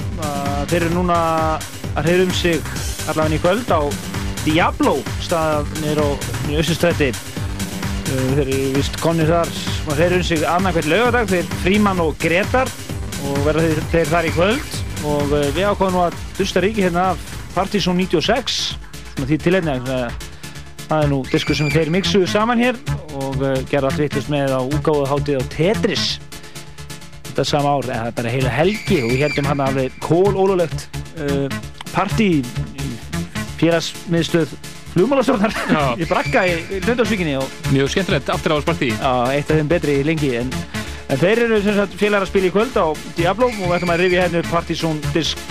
þeir eru núna að hreyra um sig allavega í kvöld á Diablo stað nýr á Össustrætti uh, þeir eru vist konir þar og þeir eru sig annarkvæmt laugardag þeir Fríman og Gretar og verða þeir, þeir þar í kvöld. Og við ákváðum nú að dusta ríki hérna af Partizón 96 svona því tilhengna það er nú diskur sem þeir mixuðu saman hér og gerða allt vittlust með á úgáðu hátið á Tetris þetta sama ár, en það er bara heila helgi og við heldum hann alveg kólólulegt uh, partí í félagsmiðstöð flugmálastjórnar í Brakka í, í Lundarsvíkinni Mjög skemmtilegt aftur á spartí. Já, eitt af þeim betri í lengi en, en þeir eru sem sagt félagar að spila í kvöld á Diablo og við ætlum að rifja hérna upp Partizón disk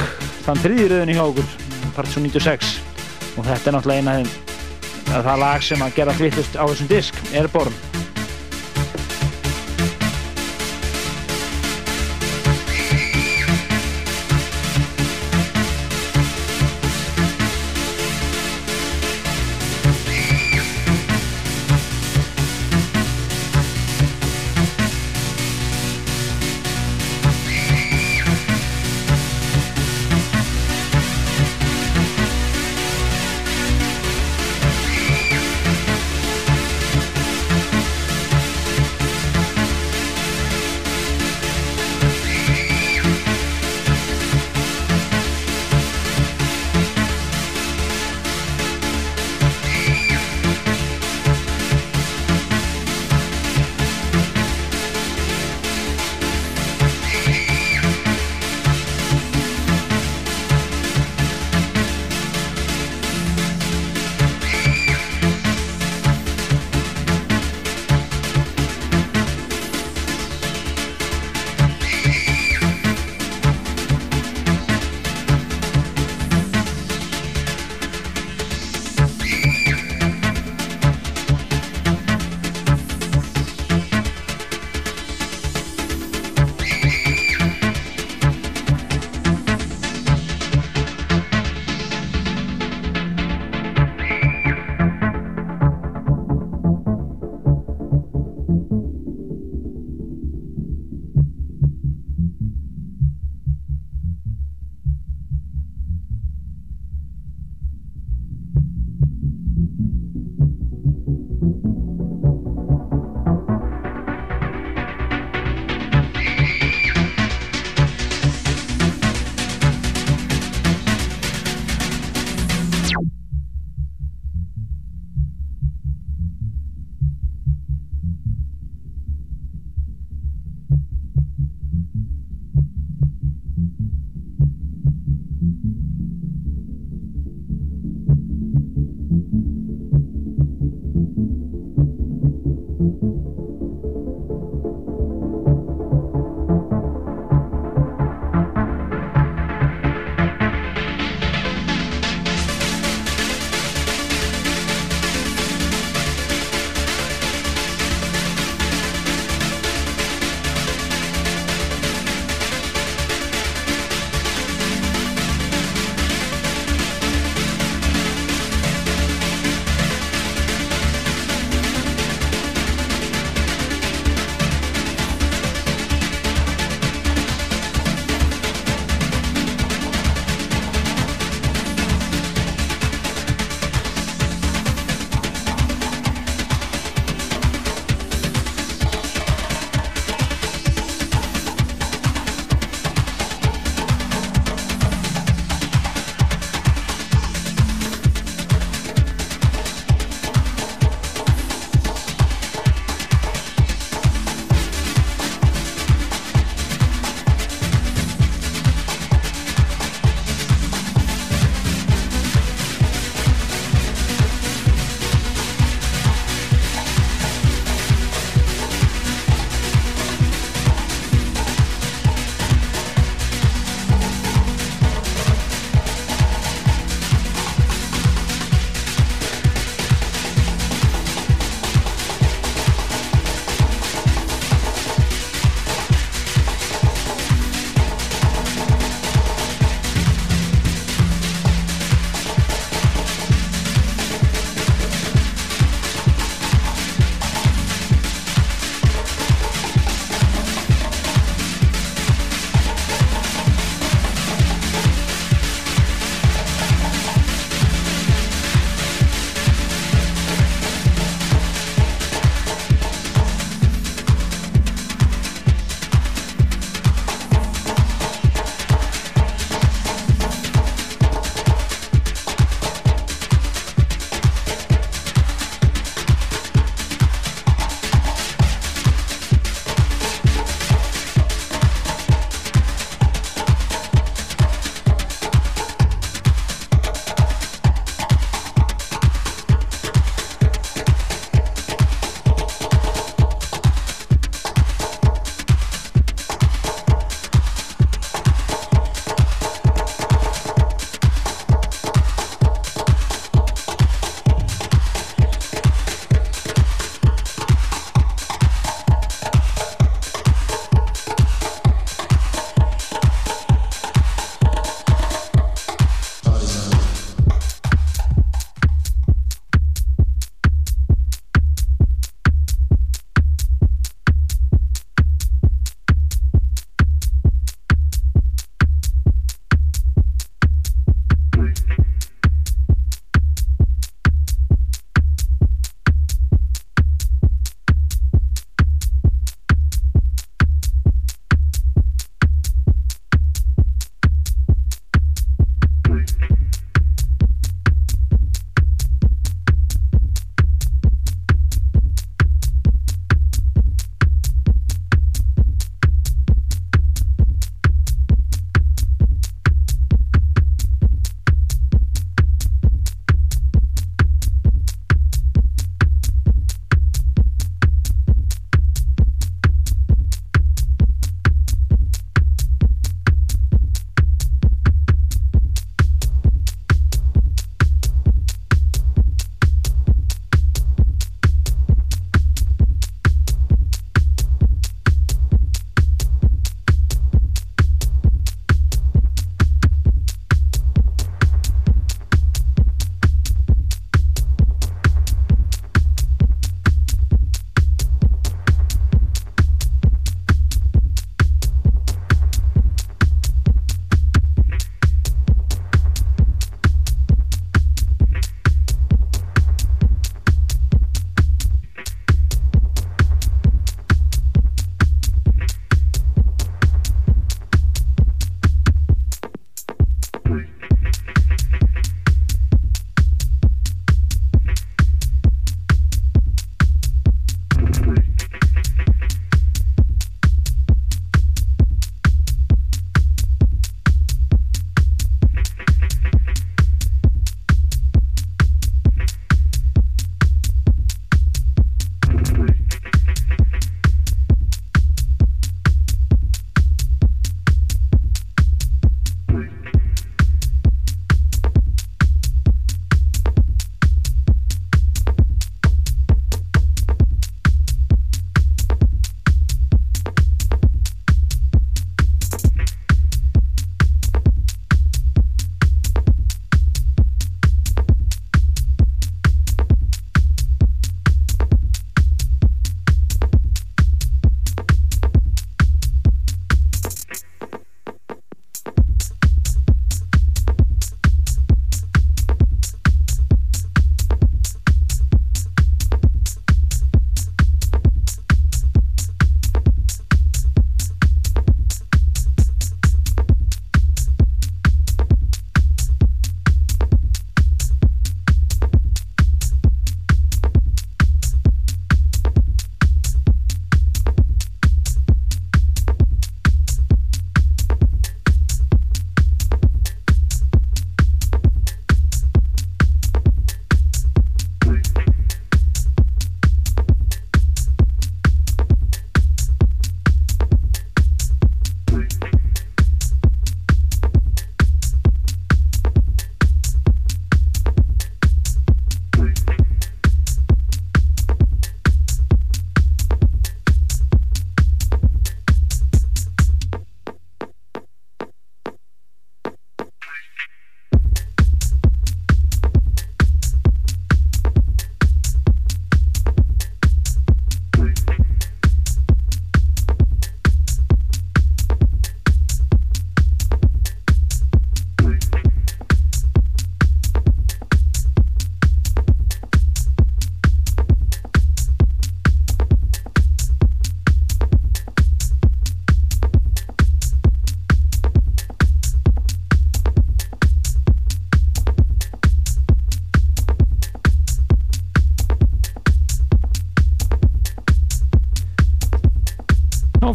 þann þriði rauðin hjá okkur Partizón 96 og þetta er náttúrulega eina af þeim það lag sem að gera hvittust á þessum disk Airborne. Thank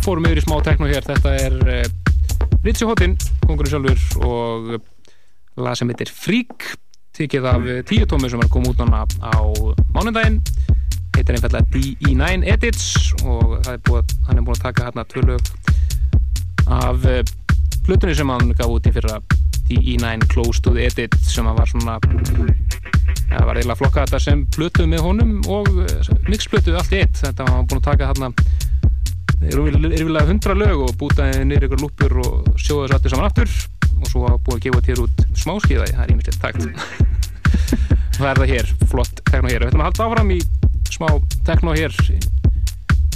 fórum yfir í smá tekno hér. Þetta er uh, Ritchie Houghton kongurinn sjálfur og lag sem heitir Freak tekið af eh, tíu tómi sem er komið út núna á mánundaginn heitir einfallega DE9 Edits og er búið, hann er búin að taka hérna tvö lög af uh, plutunni sem hann gaf út í fyrra. DE9 Close to the Edit sem hann var svona það var eiginlega flokkað þetta sem plötu með honum og mixplötu allt í eitt. Þetta var hann búin að taka þarna yfirlega hundra lög og bútaði niður ykkur lúpur og sjóða þessu allir saman aftur. Og svo var búið að gefa þér út smáskiðaði, það er ímyndilegt takt það er það hér, flott tekno hér. Við ætlum að halda áfram í smá tekno hér.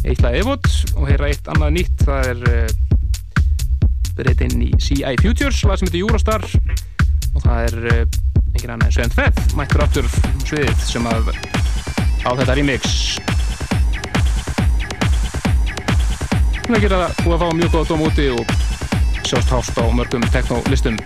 Eitt lag eðvot og hér er eitt annað nýtt. Það er uh, breytinn í CI Futures lag sem heitir Eurostar. Og það er engin annað en Svend Fett mættur aftur sviðið sem að á þetta remix Að gera það búið að fá mjög góða dóm úti og sjást hást á mörgum teknolistum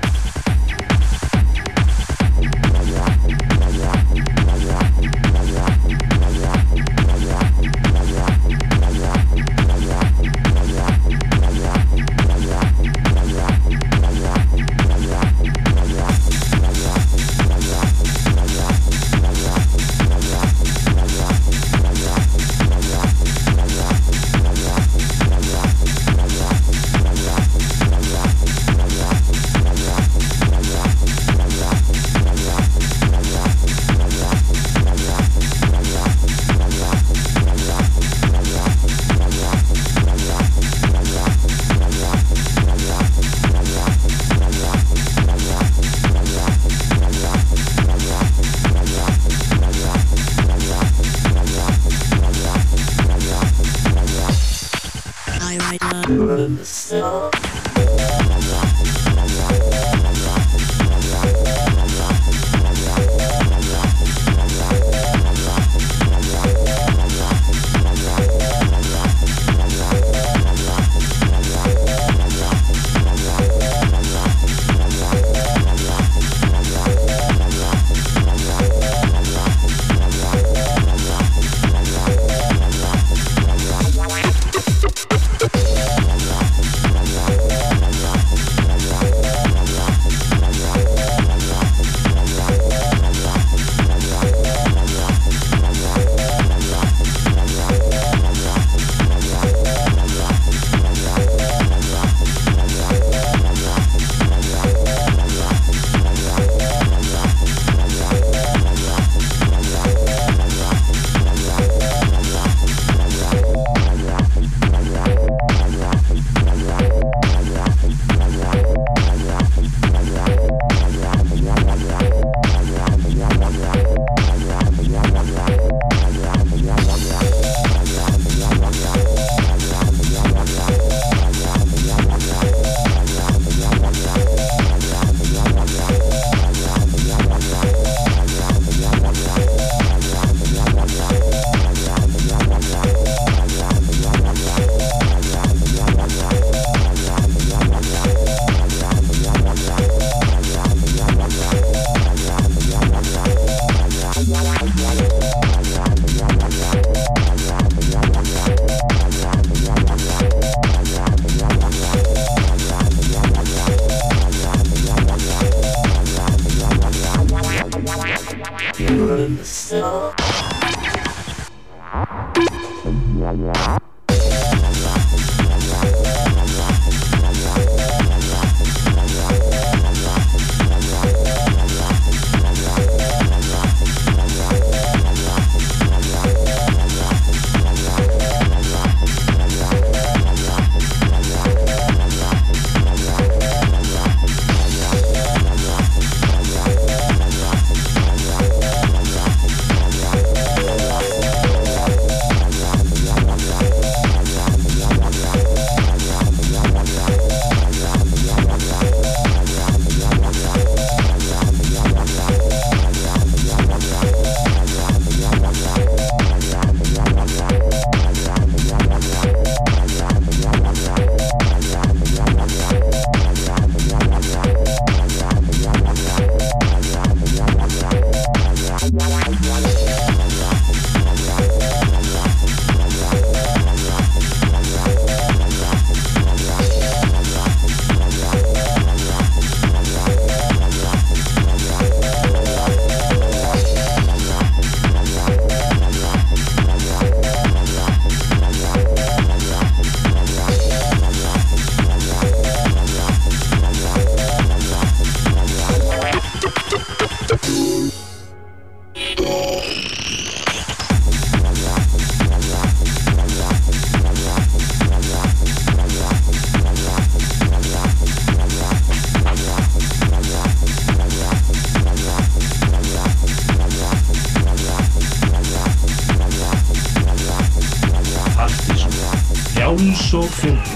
Frjáls og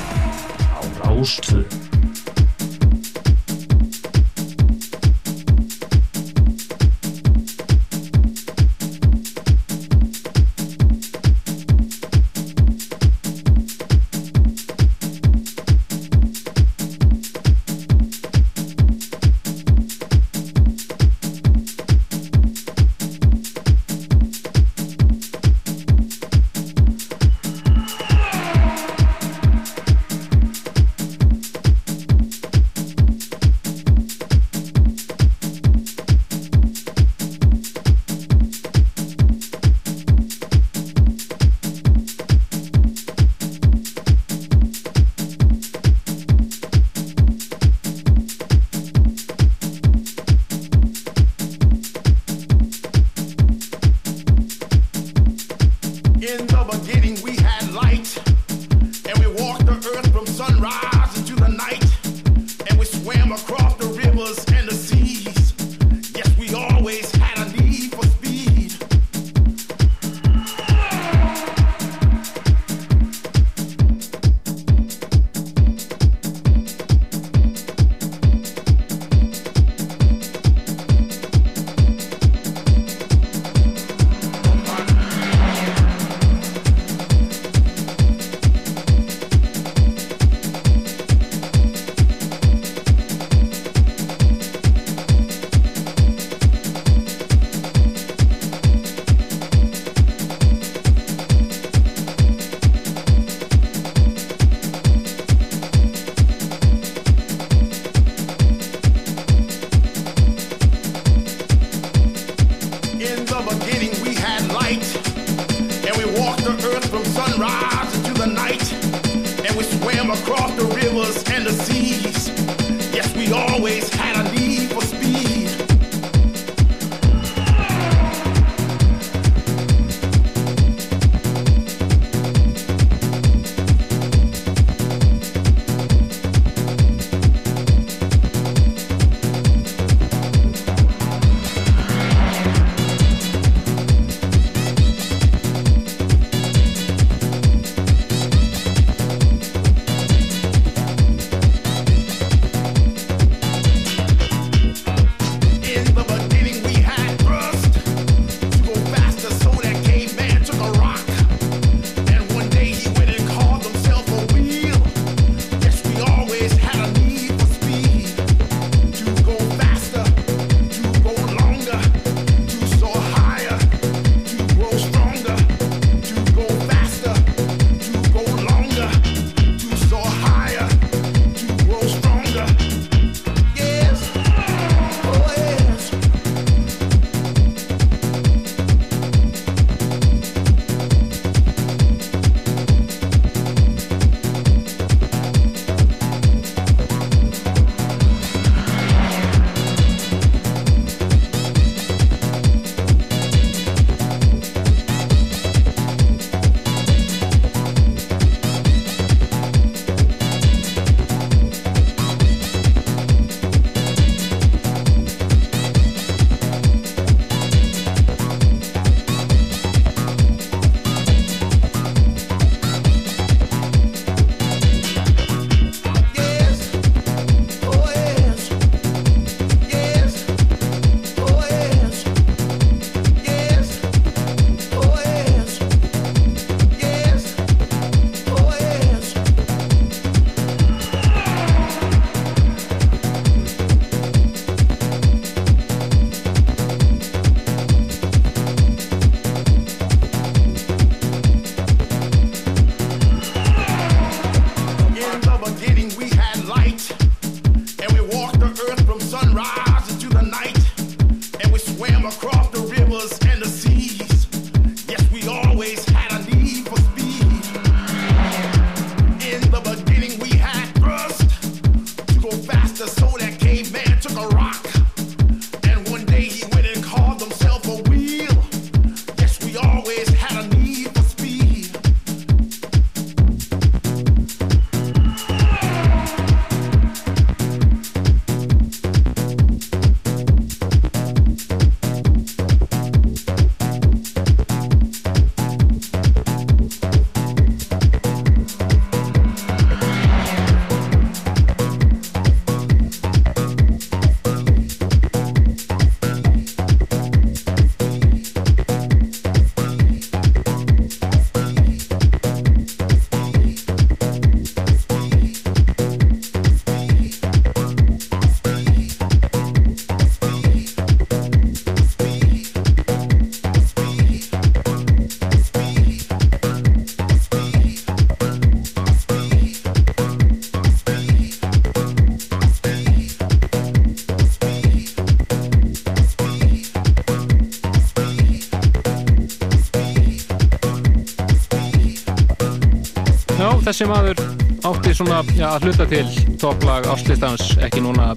þessi maður átti svona já, að hluta til topplag áslistans ekki núna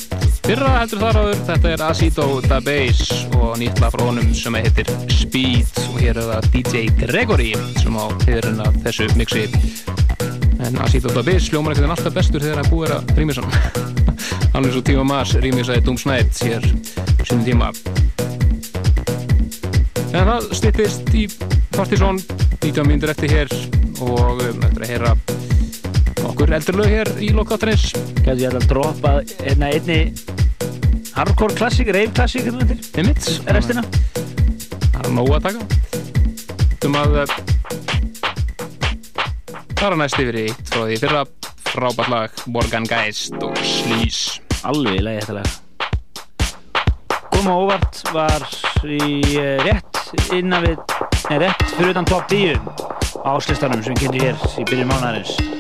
fyrra heldur þar áður. Þetta er Acido Da Bass og nýtt lag frá honum sem heitir Speed og hér er það DJ Gregory sem á heiðurinn að þessu mixi. En Acido Da Bass hljómar ekkert en alltaf bestur þegar að búið er að rýmisa hann alveg svo Tíma Mars rýmisaði Doom Snight hér sínum tíma. En það stippist í Partizón 19 mínútur eftir hér og um, eftir að heyra okkur eldurlög hér í lokáttarins Gæti ég að droppa einna einni hardcore klassík, rave klassík Einmitt. Restina. Það er nóg að taka. Um að eh, fara næst yfir í eitt frá því fyrra frábært lag Morgan Geist og Sleaze Alveg í lagi þetta lag. Koma óvart var í eh, rétt innan við, nei rétt fyrir utan top 10 áslistanum sem kynnti hér í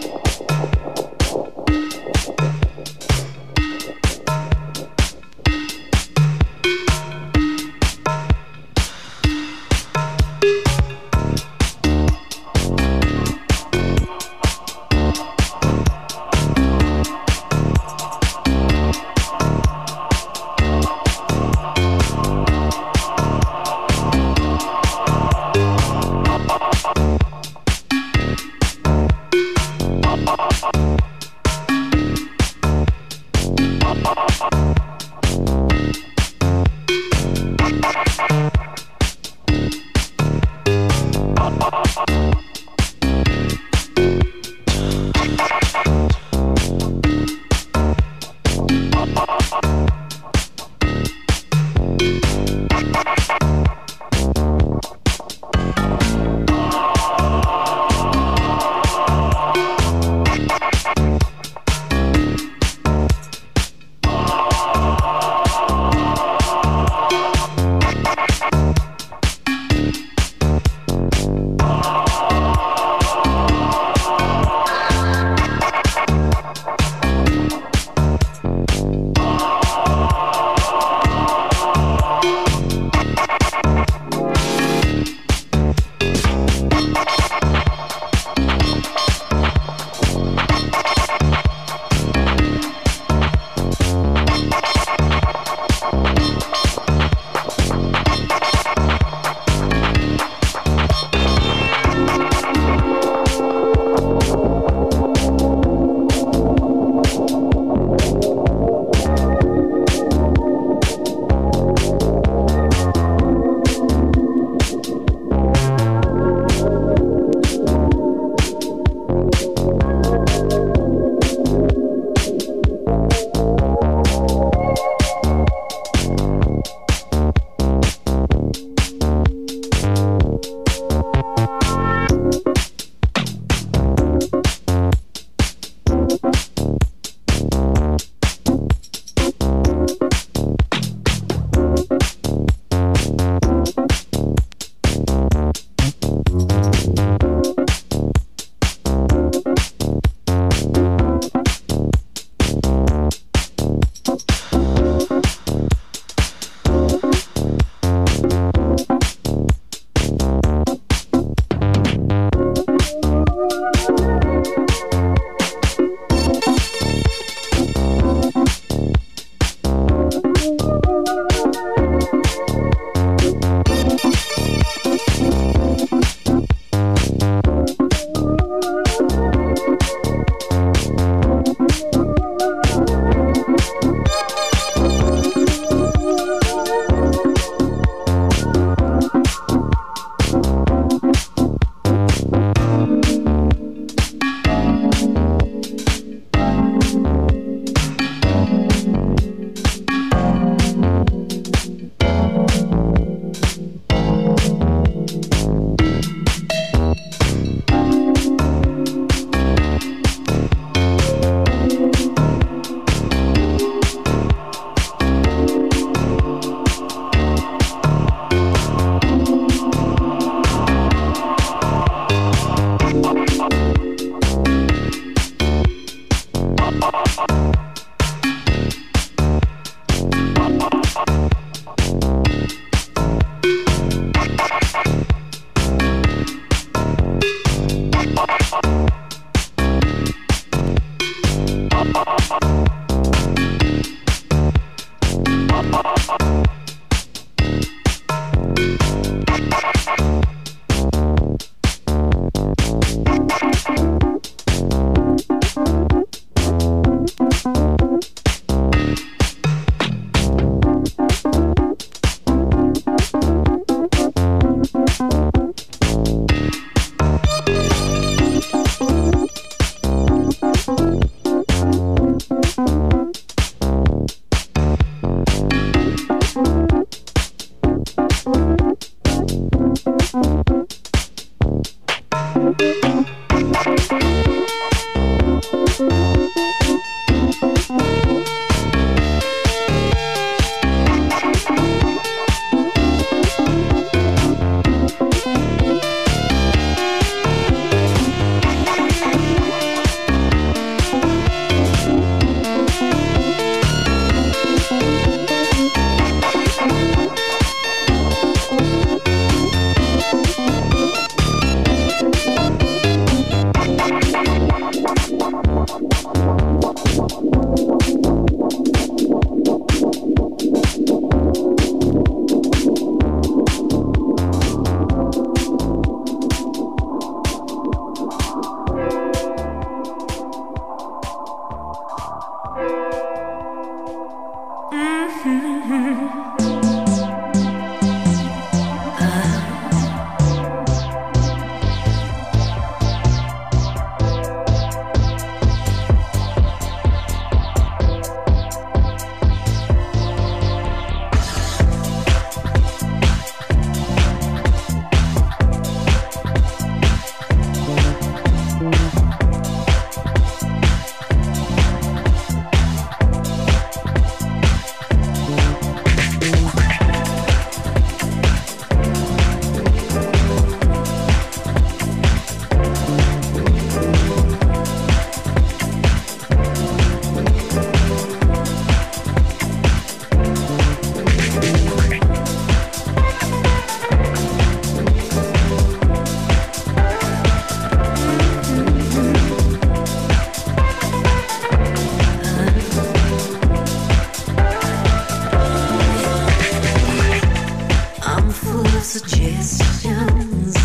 suggestions.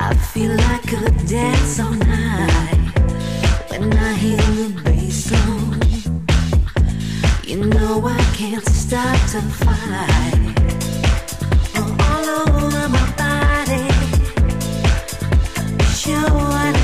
I feel like I could dance all night when I hear the bass line. You know I can't stop to fight. All over my body, show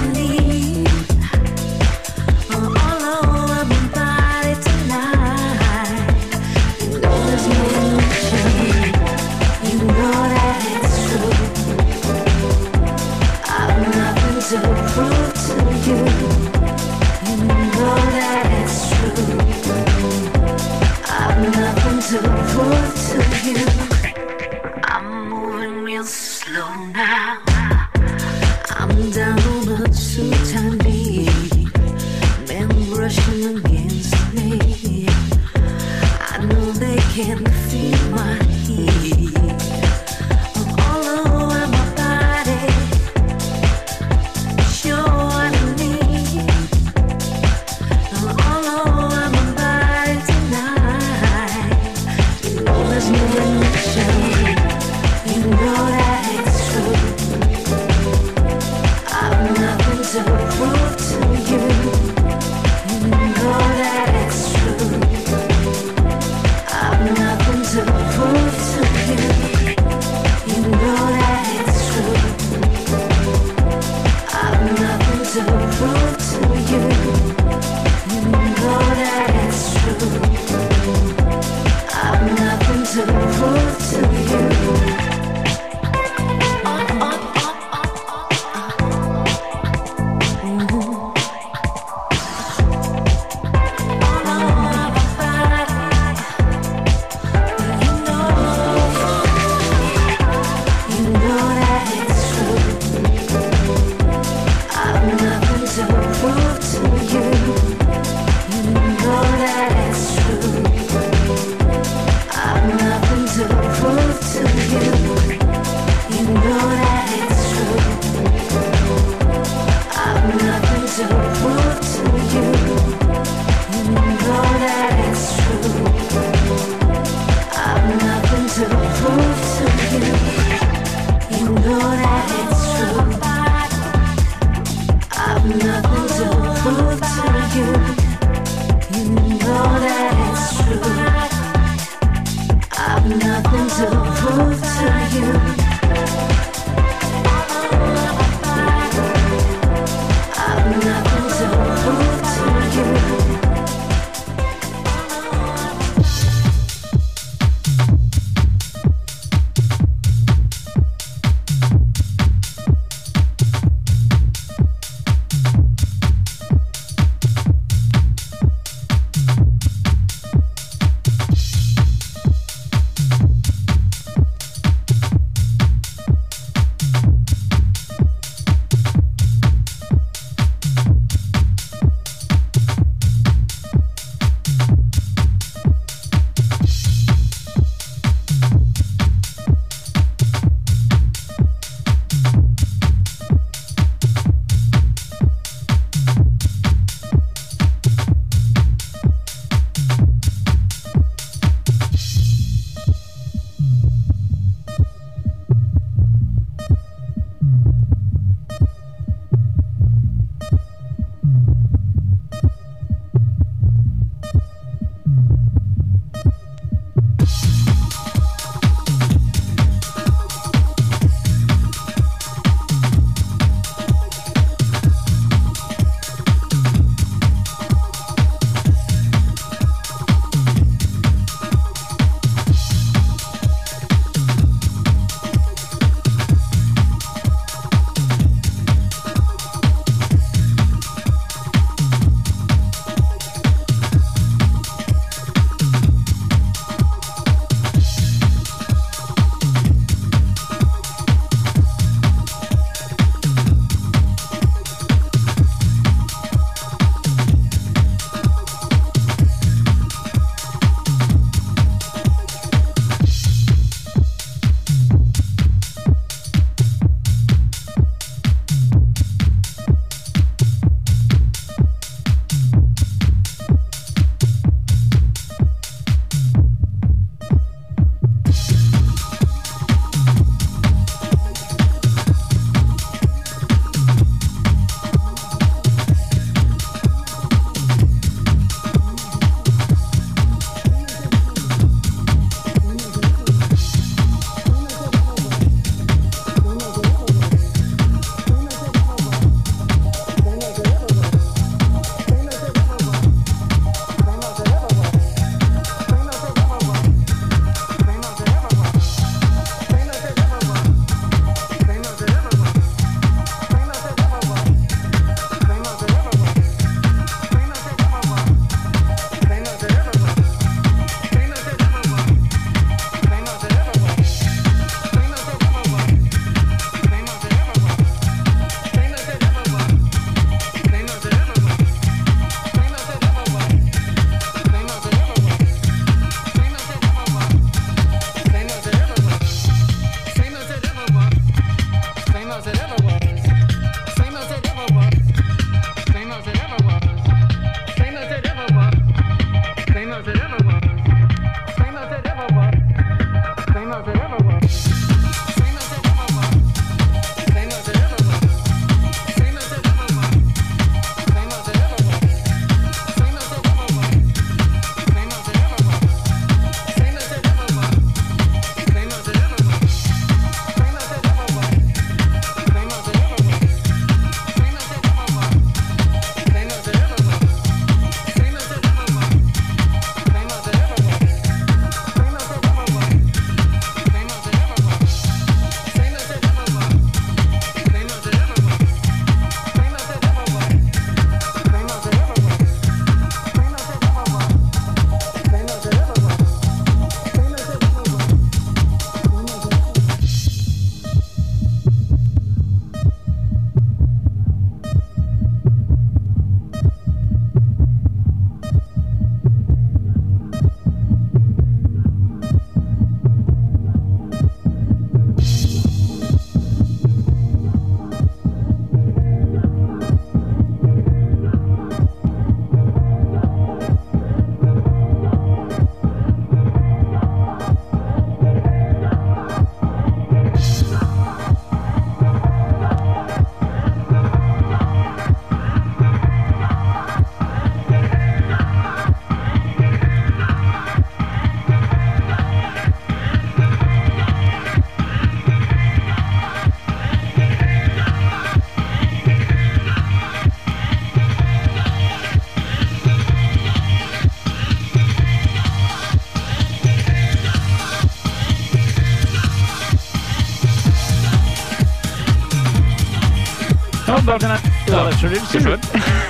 byrjun mánaðarins bara þennan Silver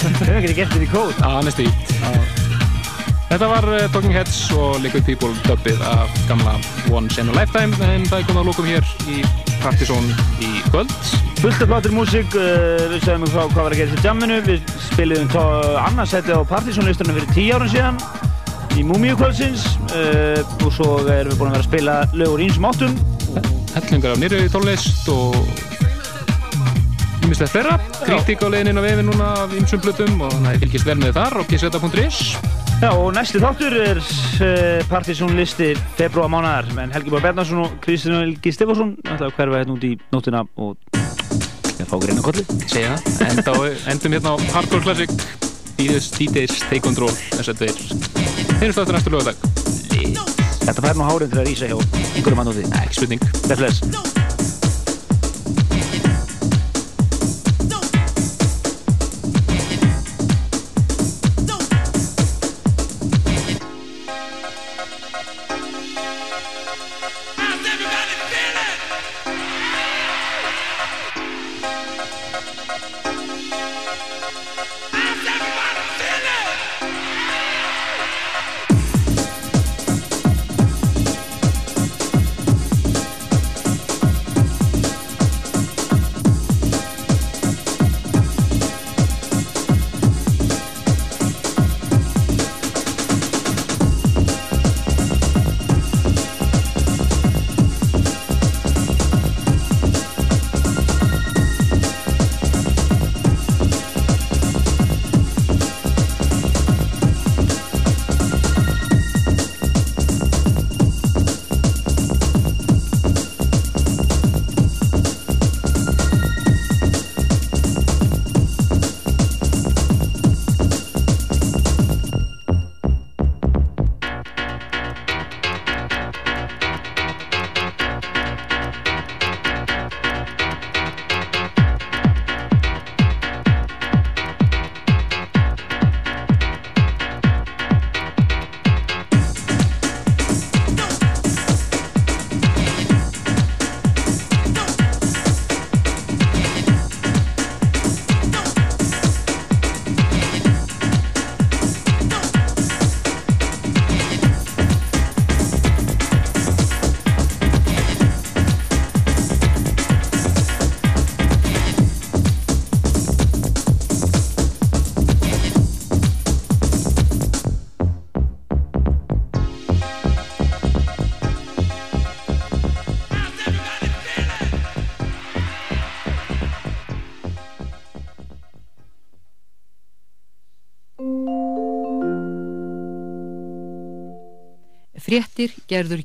Þau hefur ekki gert þetta í kóð Já, næstu í. Þetta var uh, Talking Heads og Liquid People dubbið af gamla Once in a Lifetime en það er komið að lókum hér í Partizón í kvöld. Fullt af flottir músík, uh, við segðum frá hvað var að gera til jamminu, við spiliðum annarsæti á Partizónlistunum fyrir tíu árum síðan í Múmíu kvöldsins uh, og svo erum við búin að vera að spila lögur ínsum áttum. Hellingar af nýröði tónlist og ímislegt fleira kritík á leiðin inn á vefin núna af ymsum blutum og þannig að þið fylgist vel með þar og gseta.is Já, og næsti þáttur er uh, Partizónlisti februar mánar menn Helgi Bár Bernarsson og Kristján Helgi Stefansson ætla að hverfa hérna út í nóttina og ég fá greina kolli segja það, endum hérna á Hardcore Classic. Díðus, Díðis, Take Control þess að þeir finnst aftur næstu lögadag Þetta fær nú hárið til að rísa hjá einhverjum annan því Ekki spurning Bless Fréttir gerður